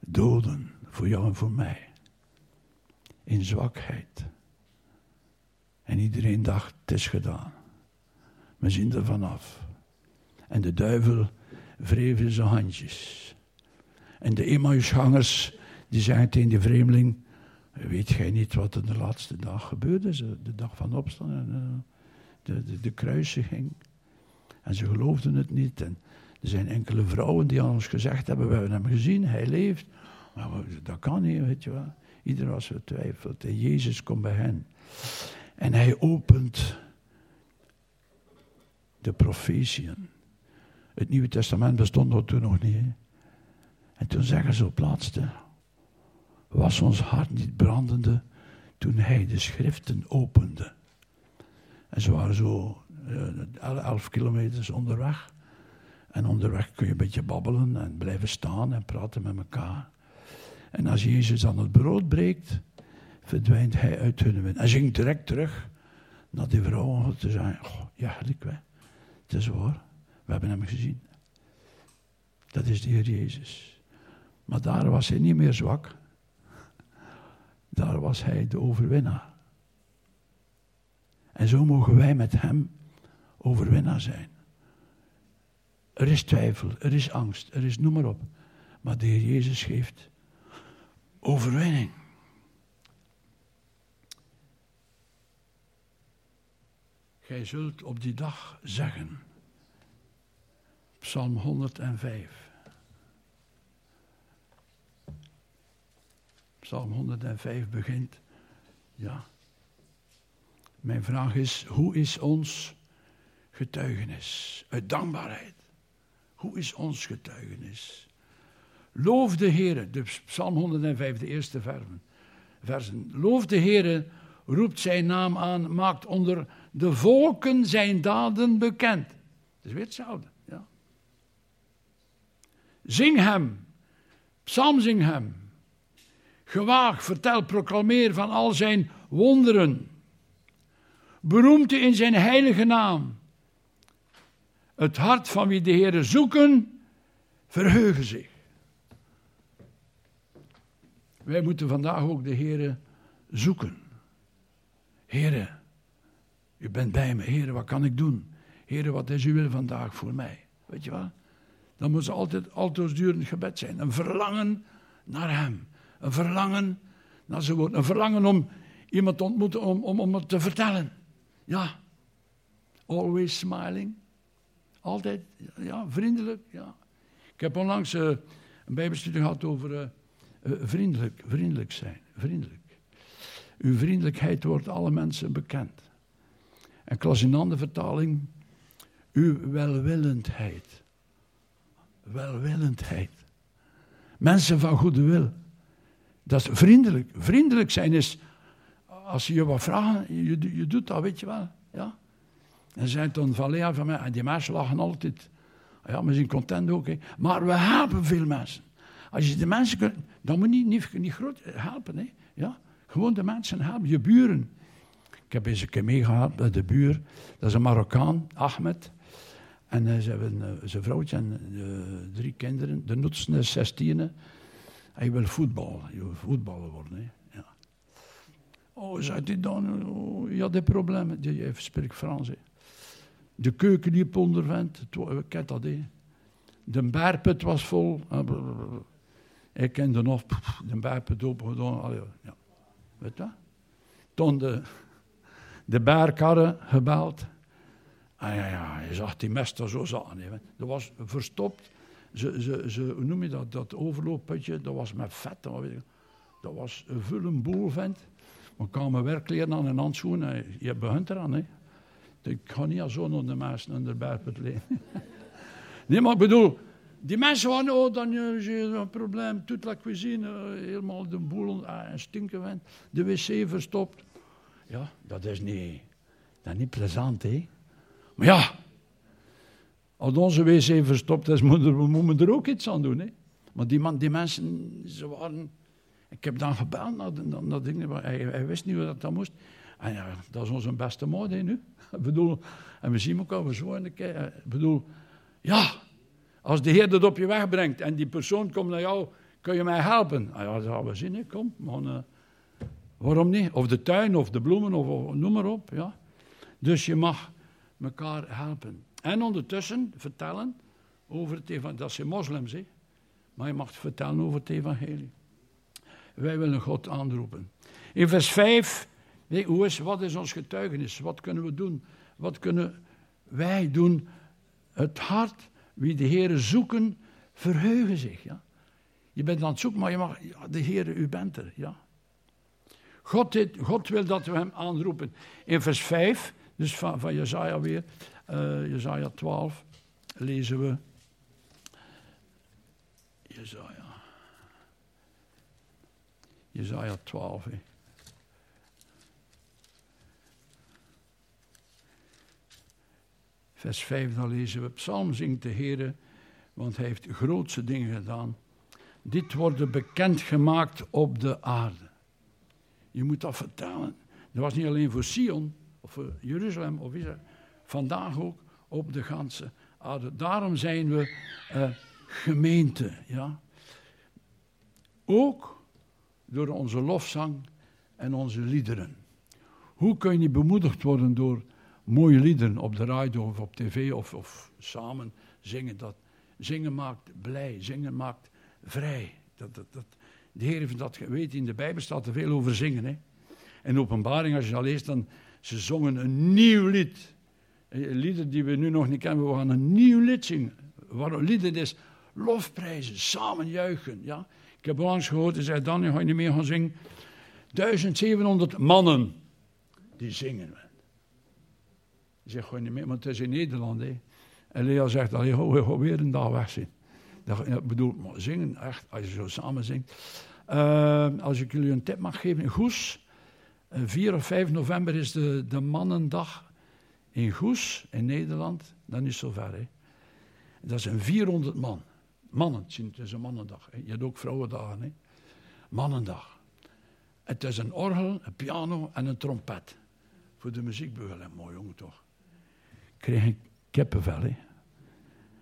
doden voor jou en voor mij. In zwakheid. En iedereen dacht, het is gedaan. We zien er vanaf. En de duivel wreef in zijn handjes. En de Emmausgangers, die zeiden tegen de vreemdeling, weet jij niet wat er de laatste dag gebeurde? De dag van opstaan, de, de, de kruisiging. En ze geloofden het niet. En er zijn enkele vrouwen die aan ons gezegd hebben, we hebben hem gezien, hij leeft. Maar dat kan niet, weet je wel. Iedereen was vertwijfeld. En Jezus komt bij hen. En hij opent de profetieën. Het Nieuwe Testament bestond toen nog niet. En toen zeggen ze op laatste, was ons hart niet brandende toen hij de schriften opende. En ze waren zo uh, elf kilometers onderweg. En onderweg kun je een beetje babbelen en blijven staan en praten met elkaar. En als Jezus dan het brood breekt, verdwijnt hij uit hun wind. Hij ging direct terug naar die vrouw om te zeggen, oh, ja, ik. Het is waar, we hebben hem gezien. Dat is de Heer Jezus. Maar daar was hij niet meer zwak. Daar was hij de overwinnaar. En zo mogen wij met hem overwinnaar zijn. Er is twijfel, er is angst, er is noem maar op. Maar de Heer Jezus geeft overwinning. Gij zult op die dag zeggen. Psalm 105. Psalm 105 begint. Ja. Mijn vraag is: hoe is ons getuigenis? Uit dankbaarheid. Hoe is ons getuigenis? Loof de Heer, de Psalm 105, de eerste versen. Loof de Heer, roept zijn naam aan, maakt onder de volken zijn daden bekend. Dat is weer hetzelfde. Ja. Zing hem, psalm zing hem. Gewaag, vertel, proclameer van al zijn wonderen. Beroemte in zijn heilige naam. Het hart van wie de Heer zoeken, verheugen zich. Wij moeten vandaag ook de Heer zoeken. Heere, u bent bij me. Heere, wat kan ik doen? Heere, wat is uw wil vandaag voor mij? Weet je wat? Dan moet ze altijd altoosdurend gebed zijn. Een verlangen naar hem. Een verlangen naar zijn woord. Een verlangen om iemand te ontmoeten, om, om, om het te vertellen. Ja. Always smiling. Altijd, ja, vriendelijk. Ja. Ik heb onlangs uh, een bijbelstudie gehad over uh, uh, vriendelijk, vriendelijk zijn. Vriendelijk. Uw vriendelijkheid wordt alle mensen bekend. En ik las in andere vertaling, uw welwillendheid. Welwillendheid. Mensen van goede wil. Dat is vriendelijk. Vriendelijk zijn is, als je je wat vraagt, je, je doet dat, weet je wel. Ja? En zijn toen van Lea van mij, en die mensen lachen altijd. Ja, we zijn content ook. Hè. Maar we helpen veel mensen. Als je de mensen kunt, dan moet je niet, niet, niet groot helpen. Hè. Ja? Gewoon de mensen helpen, je buren. Ik heb eens een keer meegehaald bij de buur. Dat is een Marokkaan, Ahmed. En uh, ze hebben uh, zijn vrouwtje en uh, drie kinderen. De oudste is 16. Hij wil voetballen. Je wil voetballer worden. Hè? Ja. Oh, zegt hij dan, oh, ja, de problemen. Je spreekt Frans. De keuken liep onderwend. Ik ken dat, hè. De berput was vol. Ik kende nog de berput opengedaan. Ja. Weet je Toen de, de gebeld. Ah ja, ja, je zag die mester zo zaten. Dat was verstopt. Ze, ze, ze, hoe noem je dat? Dat overloopputje, dat was met vet. Dat, was een vulle boel, vent. Maar kwamen werkleren aan en handschoenen. Je begint eraan, hè. Ik ga niet zo naar de mensen aan de berput leen. nee, maar ik bedoel, die mensen waren, oh, dan is er een probleem. Toute la cuisine, helemaal de boel ah, en stinken vent. De wc verstopt. Ja, dat is niet, dat is niet plezant, hè. Maar ja, als onze wc verstopt is, moeten we, er ook iets aan doen. Hè? Maar die, man, die mensen, ze waren... Ik heb dan gebeld naar, naar, dingen, maar hij, wist niet hoe dat, dat moest. En ja, dat is onze beste moed nu. Ik bedoel, en we zien elkaar zo keer. Ik bedoel, ja, als de Heer dat op je weg brengt en die persoon komt naar jou, kun je mij helpen? Ah ja, dat gaan we zien, hè. kom. Maar, uh, waarom niet? Of de tuin, of de bloemen, of, noem maar op. Ja. Dus je mag elkaar helpen. En ondertussen vertellen over het evangelie. Dat zijn moslims, hè? maar je mag vertellen over het evangelie. Wij willen God aanroepen. In vers 5, nee, hoe is, wat is ons getuigenis? Wat kunnen we doen? Wat kunnen wij doen? Het hart, wie de Heer zoeken, verheugen zich. Ja? Je bent aan het zoeken, maar je mag, de Heer, u bent er. Ja? God, God wil dat we hem aanroepen. In vers 5 dus van, van Jezaja weer, uh, Jezaja 12, lezen we. Jezaja. Jezaja 12, hè. Vers 5, dan lezen we. Psalm zingt de Heer, want hij heeft grootse dingen gedaan. Dit wordt bekendgemaakt op de aarde. Je moet dat vertellen. Dat was niet alleen voor Sion, of eh, Jeruzalem of Israël, vandaag ook op de ganse aarde. Daarom zijn we uh, gemeente. Ja? Ook door onze lofzang en onze liederen. Hoe kun je bemoedigd worden door mooie liederen op de radio of op tv of, of samen zingen? Dat, zingen maakt blij, zingen maakt vrij. Dat, dat, dat, de Heer heeft dat weet, in de Bijbel staat er veel over zingen. Hè? En openbaring, als je dat leest, dan ze zongen een nieuw lied. Lieden die we nu nog niet kennen, we gaan een nieuw lied zingen. Waarom lieden is lofprijzen, samen juichen. Ja? Ik heb onlangs gehoord, hij zei, dan ga je niet meer gaan zingen. 1700 mannen die zingen. Ik zeg, gewoon niet meer, maar het is in Nederland. Hè. En Lea zegt, allee, we gaan weer een dag weg zijn. Ik bedoel, maar zingen, echt, als je zo samen zingt. Uh, als ik jullie een tip mag geven, Goes 4 of 5 november is de, de Mannendag in Goes, in Nederland. Dan is het zover. Hè. Dat zijn 400 man. Mannen, het is een mannendag. Hè. Je hebt ook vrouwendagen. Hè. Mannendag. Het is een orgel, een piano en een trompet. Voor de muziekbegeleiding. Mooi jongen toch. Kreeg ik kippenvel.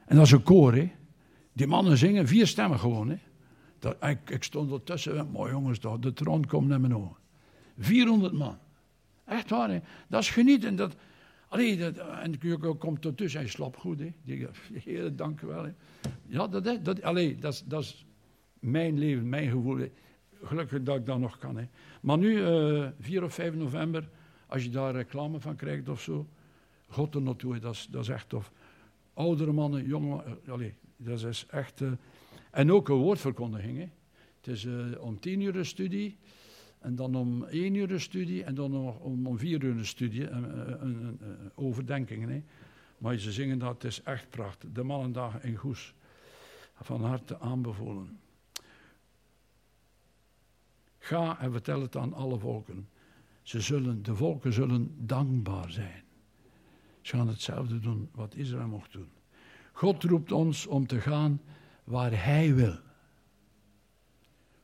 En dat is een koor. Hè. Die mannen zingen vier stemmen gewoon. Hè. Dat, ik, ik stond ertussen. Mooi jongens toch. De troon komt naar mijn ogen. 400 man. Echt waar, hè? Dat is genieten. Dat, allee, dat, en komt ertussen, hij slaapt goed. Hè? Dank wel. Hè? Ja, dat, dat, allee, dat, is, dat is mijn leven, mijn gevoel. Gelukkig dat ik dat nog kan. Hè? Maar nu, uh, eh, 4 of 5 november, als je daar reclame van krijgt of zo, God er naartoe, dat is, dat is echt tof. Oudere mannen, jonge uh, allee, dat is echt... Uh, en ook een woordverkondiging. Hè? Het is om tien uur een studie. En dan om één uur een studie en dan nog om, om vier uur een studie, een, overdenkingen. Hè. Maar ze zingen dat, het is echt prachtig. De Mannendag in Goes. Van harte aanbevolen. Ga en vertel het aan alle volken. Ze zullen, de volken zullen dankbaar zijn. Ze gaan hetzelfde doen wat Israël mocht doen. God roept ons om te gaan waar Hij wil.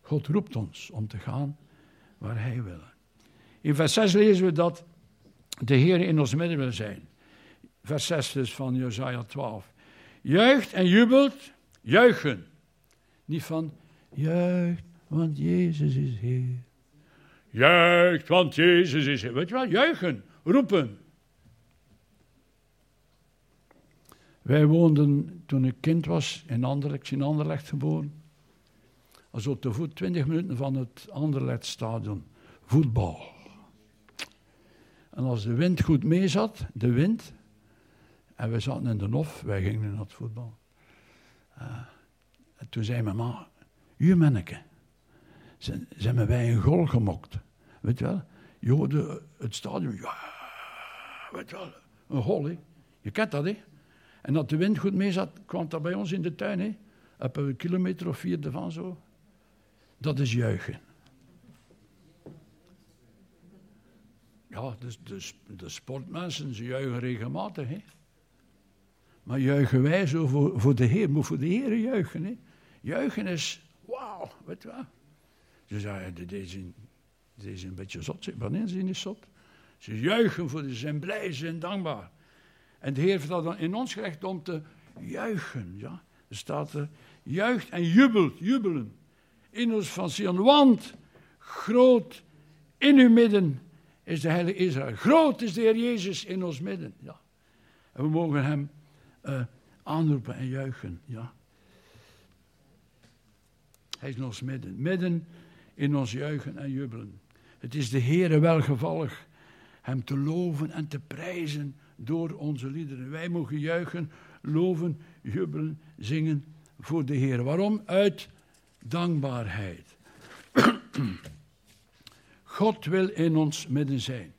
God roept ons om te gaan waar Hij wil. In vers 6 lezen we dat de Heer in ons midden wil zijn. vers 6 dus van Jesaja 12. Juicht en jubelt, juichen. Niet van, juicht, want Jezus is Heer. Juicht, want Jezus is Heer. Weet je wel, juichen, roepen. Wij woonden toen ik kind was in Anderlecht, in Anderlecht geboren. Op de voet 20 minuten van het Anderlechtstadion. Voetbal. En als de wind goed mee zat, de wind, en we zaten in de nof, wij gingen naar het voetbal. Uh, en toen zei mijn ma, u manneke, zijn, zijn wij een goal gemokt. Weet je wel? Je hoorde het stadion, ja, weet je wel, een goal, hè. Je kent dat, hè. En als de wind goed mee zat, kwam dat bij ons in de tuin, hè. Op een kilometer of vier ervan zo. Dat is juichen. Ja, dus de, sportmensen, ze juichen regelmatig, hè. Maar juichen wij zo voor, voor de Heer, moet voor de Heer juichen, hè. Juichen is, wauw, weet je wel. Ze zeiden, een, dit is een beetje zot. Wanneer zijn niet zot? Ze juichen voor ze zijn blij, ze zijn dankbaar. En de Heer dat dan in ons gerecht om te juichen. Ja? Er staat er, juicht en jubelt, jubelen. In ons van Sion, want groot in uw midden is de heilige Israël. Groot is de Heer Jezus in ons midden. Ja. En we mogen hem uh, aanroepen en juichen. Ja. Hij is in ons midden. Midden in ons juichen en jubelen. Het is de Heere welgevallig hem te loven en te prijzen door onze liederen. Wij mogen juichen, loven, jubelen, zingen voor de Heer. Waarom? Uit dankbaarheid. God wil in ons midden zijn.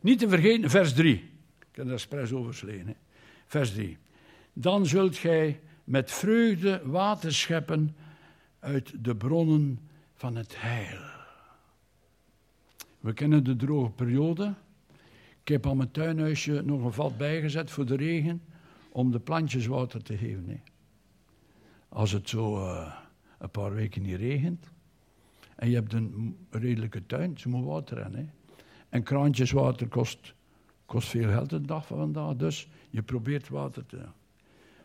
Niet te vergeten, vers 3. Ik heb er expres oversleen. Vers 3. Dan zult gij met vreugde water scheppen uit de bronnen van het heil. We kennen de droge periode. Ik heb aan mijn tuinhuisje nog een vat bijgezet voor de regen, om de plantjes water te geven. Als het zo uh, een paar weken niet regent, en je hebt een redelijke tuin, ze moet water. Hè. En kraantjeswater kost, kost veel geld een dag van vandaag, dus je probeert water te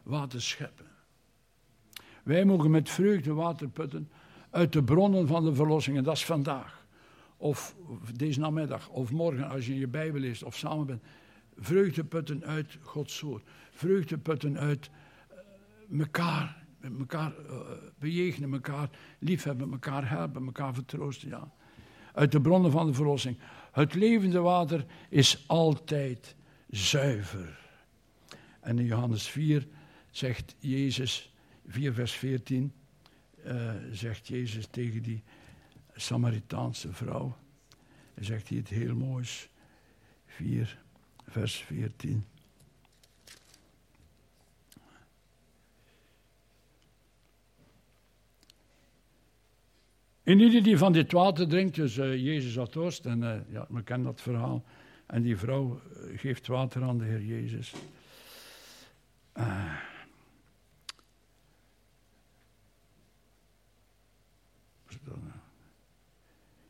water scheppen. Wij mogen met vreugde water putten uit de bronnen van de verlossing, en dat is vandaag of deze namiddag, of morgen als je je Bijbel leest of samen bent, vreugde putten uit Gods woord. Vreugde putten uit uh, elkaar, elkaar uh, bejegenen, elkaar liefhebben, elkaar helpen, elkaar vertroosten. Ja. Uit de bronnen van de verlossing. Het levende water is altijd zuiver. En in Johannes 4 zegt Jezus, 4 vers 14, uh, zegt Jezus tegen die Samaritaanse vrouw. Hij zegt hier het heel moois. 4, vers 14. En ieder die van dit water drinkt, dus uh, Jezus had dorst, en uh, ja, we kennen dat verhaal. En die vrouw uh, geeft water aan de Heer Jezus.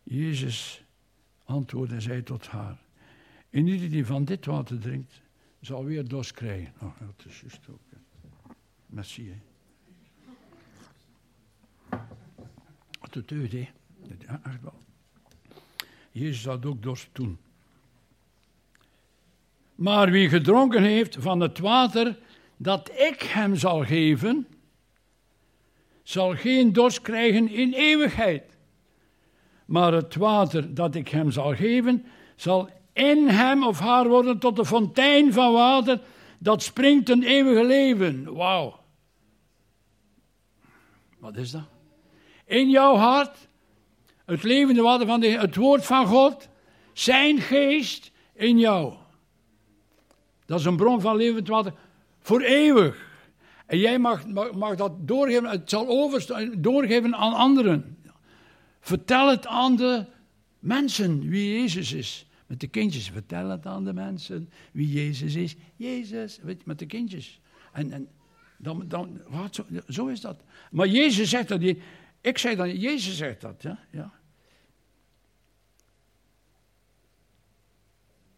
Jezus antwoordde en zei tot haar: En ieder die van dit water drinkt, zal weer dorst krijgen. Oh, dat is juist ook. Merci. Hè. Wat doet hè? Jezus had ook dorst doen. Maar wie gedronken heeft van het water dat ik hem zal geven, zal geen dorst krijgen in eeuwigheid maar het water dat ik hem zal geven, zal in hem of haar worden tot de fontein van water dat springt een eeuwige leven. Wauw. Wat is dat? In jouw hart, het levende water van de, het woord van God, zijn geest in jou. Dat is een bron van levend water voor eeuwig. En jij mag, mag, mag dat doorgeven, het zal over, doorgeven aan anderen. Vertel het aan de mensen wie Jezus is. Met de kindjes, vertel het aan de mensen wie Jezus is. Jezus, weet je, met de kindjes. En, en dan, dan wat, zo, zo, is dat. Maar Jezus zegt dat, ik zeg dan, Jezus zegt dat, ja. ja.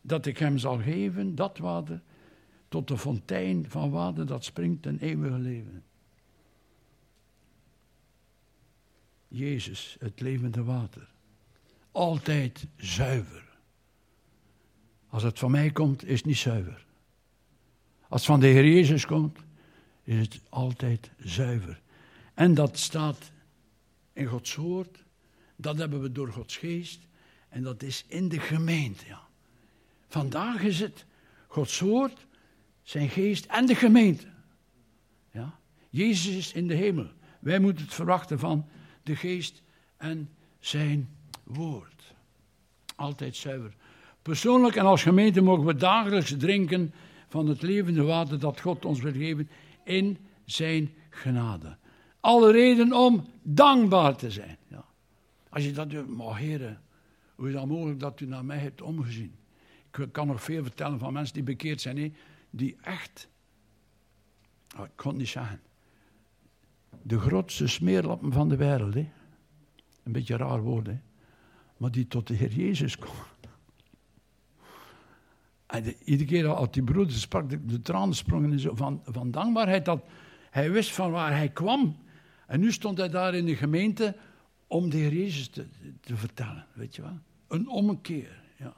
Dat ik hem zal geven, dat water, tot de fontein van water dat springt ten eeuwige leven. Jezus, het levende water. Altijd zuiver. Als het van mij komt, is het niet zuiver. Als het van de Heer Jezus komt, is het altijd zuiver. En dat staat in Gods woord. Dat hebben we door Gods geest. En dat is in de gemeente. Ja. Vandaag is het Gods woord, zijn geest en de gemeente. Ja. Jezus is in de hemel. Wij moeten het verwachten van de geest en zijn woord. Altijd zuiver. Persoonlijk en als gemeente mogen we dagelijks drinken van het levende water dat God ons wil geven in zijn genade. Alle reden om dankbaar te zijn. Ja. Als je dat doet, maar heren, hoe is dat mogelijk dat u naar mij hebt omgezien? Ik kan nog veel vertellen van mensen die bekeerd zijn, die echt, oh, ik kon het niet zeggen, de grootste smeerlappen van de wereld. Hè. Een beetje raar woord, hè. maar die tot de Heer Jezus komen. En de, iedere keer als die broeder sprak, de, de tranen sprongen zo van, van dankbaarheid. Dat hij wist van waar hij kwam. En nu stond hij daar in de gemeente om de Heer Jezus te, te vertellen. Weet je wel? Een ommekeer. Ja.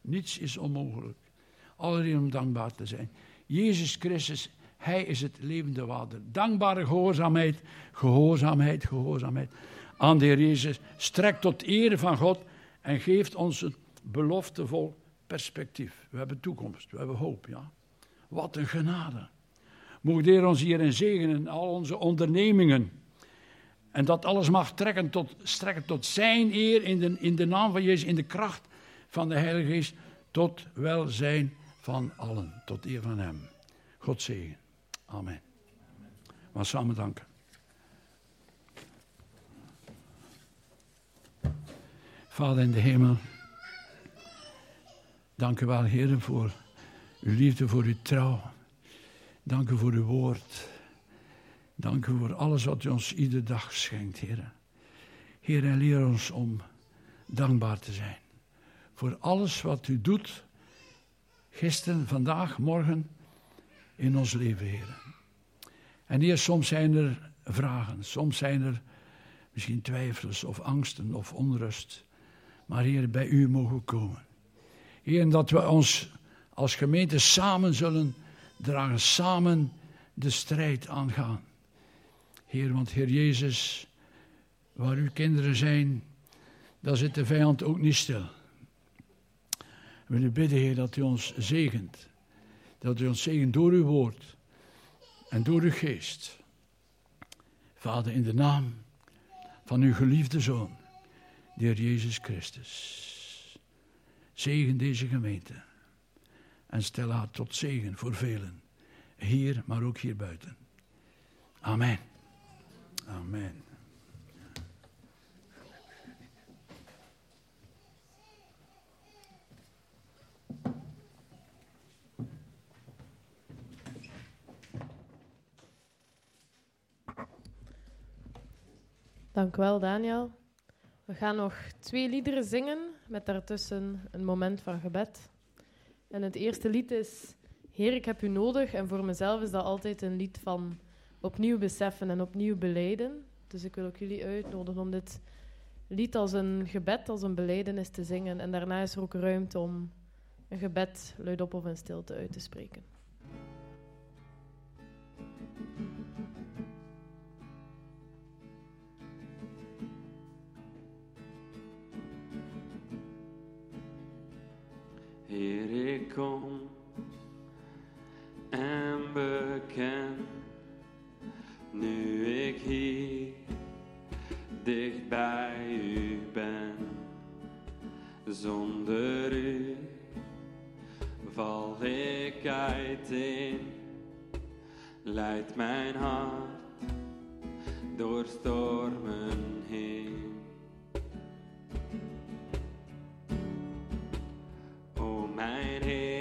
Niets is onmogelijk. Alleen om dankbaar te zijn. Jezus Christus, Hij is het levende water. Dankbare gehoorzaamheid, gehoorzaamheid, gehoorzaamheid aan de Heer Jezus strekt tot ere van God en geeft ons een beloftevol perspectief. We hebben toekomst, we hebben hoop, ja. Wat een genade. Mogen de Heer ons hierin zegenen, al onze ondernemingen. En dat alles mag trekken tot, strekken tot zijn eer in de, in de naam van Jezus, in de kracht van de Heilige Geest, tot welzijn van allen, tot eer van Hem. God zegen. Amen. Maar samen danken. Vader in de hemel, dank u wel, Heer, voor uw liefde, voor uw trouw. Dank u voor uw woord. Dank u voor alles wat u ons iedere dag schenkt, Heer. Heer, leer ons om dankbaar te zijn. Voor alles wat u doet, gisteren, vandaag, morgen, in ons leven, Heer. En Heer, soms zijn er vragen, soms zijn er misschien twijfels of angsten of onrust. Maar Heer, bij u mogen komen. Heer, dat we ons als gemeente samen zullen dragen, samen de strijd aangaan. Heer, want Heer Jezus, waar uw kinderen zijn, daar zit de vijand ook niet stil. We bidden, Heer, dat u ons zegent. Dat u ons zegent door uw woord en door uw geest. Vader, in de naam van uw geliefde Zoon, de Heer Jezus Christus. Zegen deze gemeente en stel haar tot zegen voor velen, hier, maar ook hier buiten. Amen. Amen. Dank wel, Daniel. We gaan nog twee liederen zingen met daartussen een moment van gebed. En het eerste lied is Heer, ik heb u nodig. En voor mezelf is dat altijd een lied van opnieuw beseffen en opnieuw beleiden. Dus ik wil ook jullie uitnodigen om dit lied als een gebed, als een beleidenis te zingen. En daarna is er ook ruimte om een gebed luidop of in stilte uit te spreken. Heer, ik kom en beken, nu ik hier dicht bij u ben. Zonder u val ik uiteen, leidt mijn hart door stormen heen. O mijn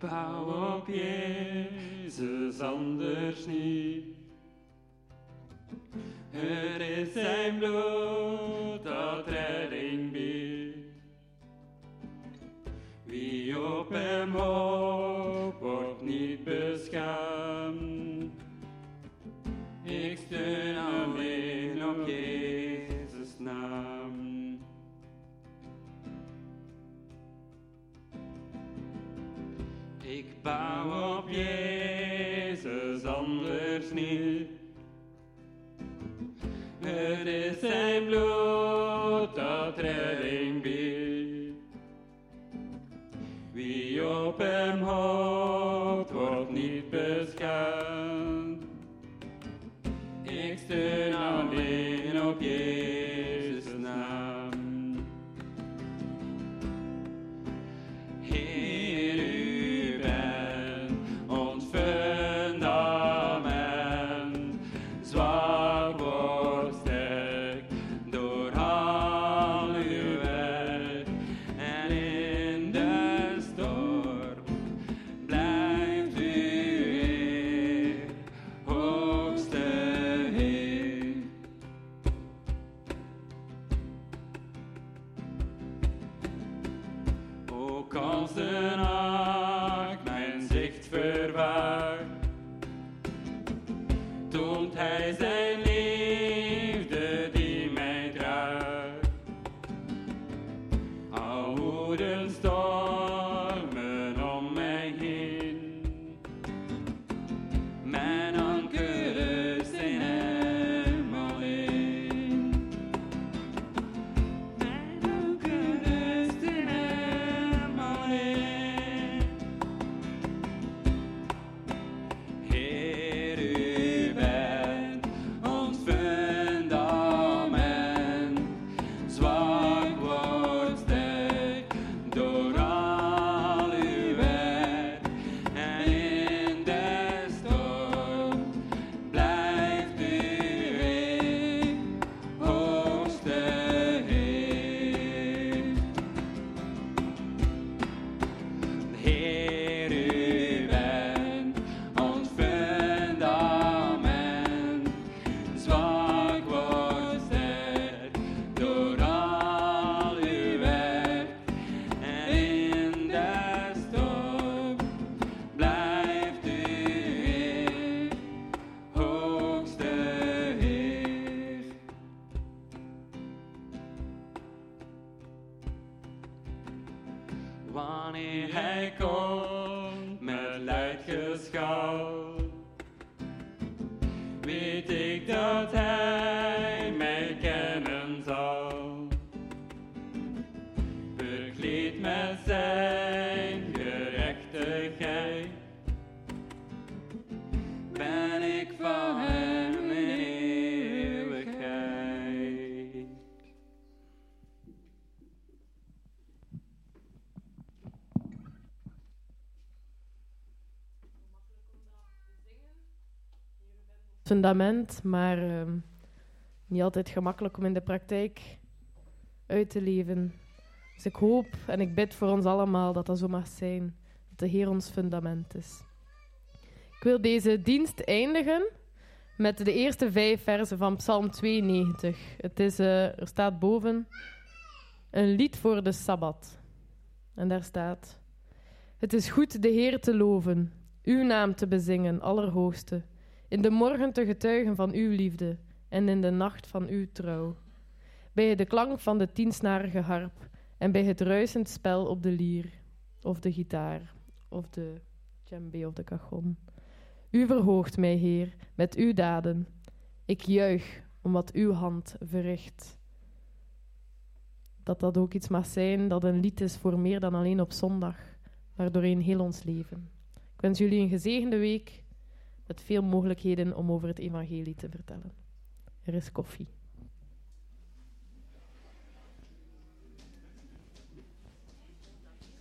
Bouw op Jezus, anders niet. Er is zijn bloed. Fundament, maar ehm, niet altijd gemakkelijk om in de praktijk uit te leven. Dus ik hoop en ik bid voor ons allemaal dat dat zo mag zijn, dat de Heer ons fundament is. Ik wil deze dienst eindigen met de eerste vijf versen van Psalm 92. Het is, eh, er staat boven een lied voor de Sabbat. En daar staat: Het is goed de Heer te loven, uw naam te bezingen, Allerhoogste in de morgen te getuigen van uw liefde en in de nacht van uw trouw. Bij de klank van de tiensnarige harp en bij het ruisend spel op de lier of de gitaar of de djembe of de cajon. U verhoogt mij, Heer, met uw daden. Ik juich om wat uw hand verricht. Dat dat ook iets mag zijn dat een lied is voor meer dan alleen op zondag, maar doorheen heel ons leven. Ik wens jullie een gezegende week met veel mogelijkheden om over het evangelie te vertellen. Er is koffie.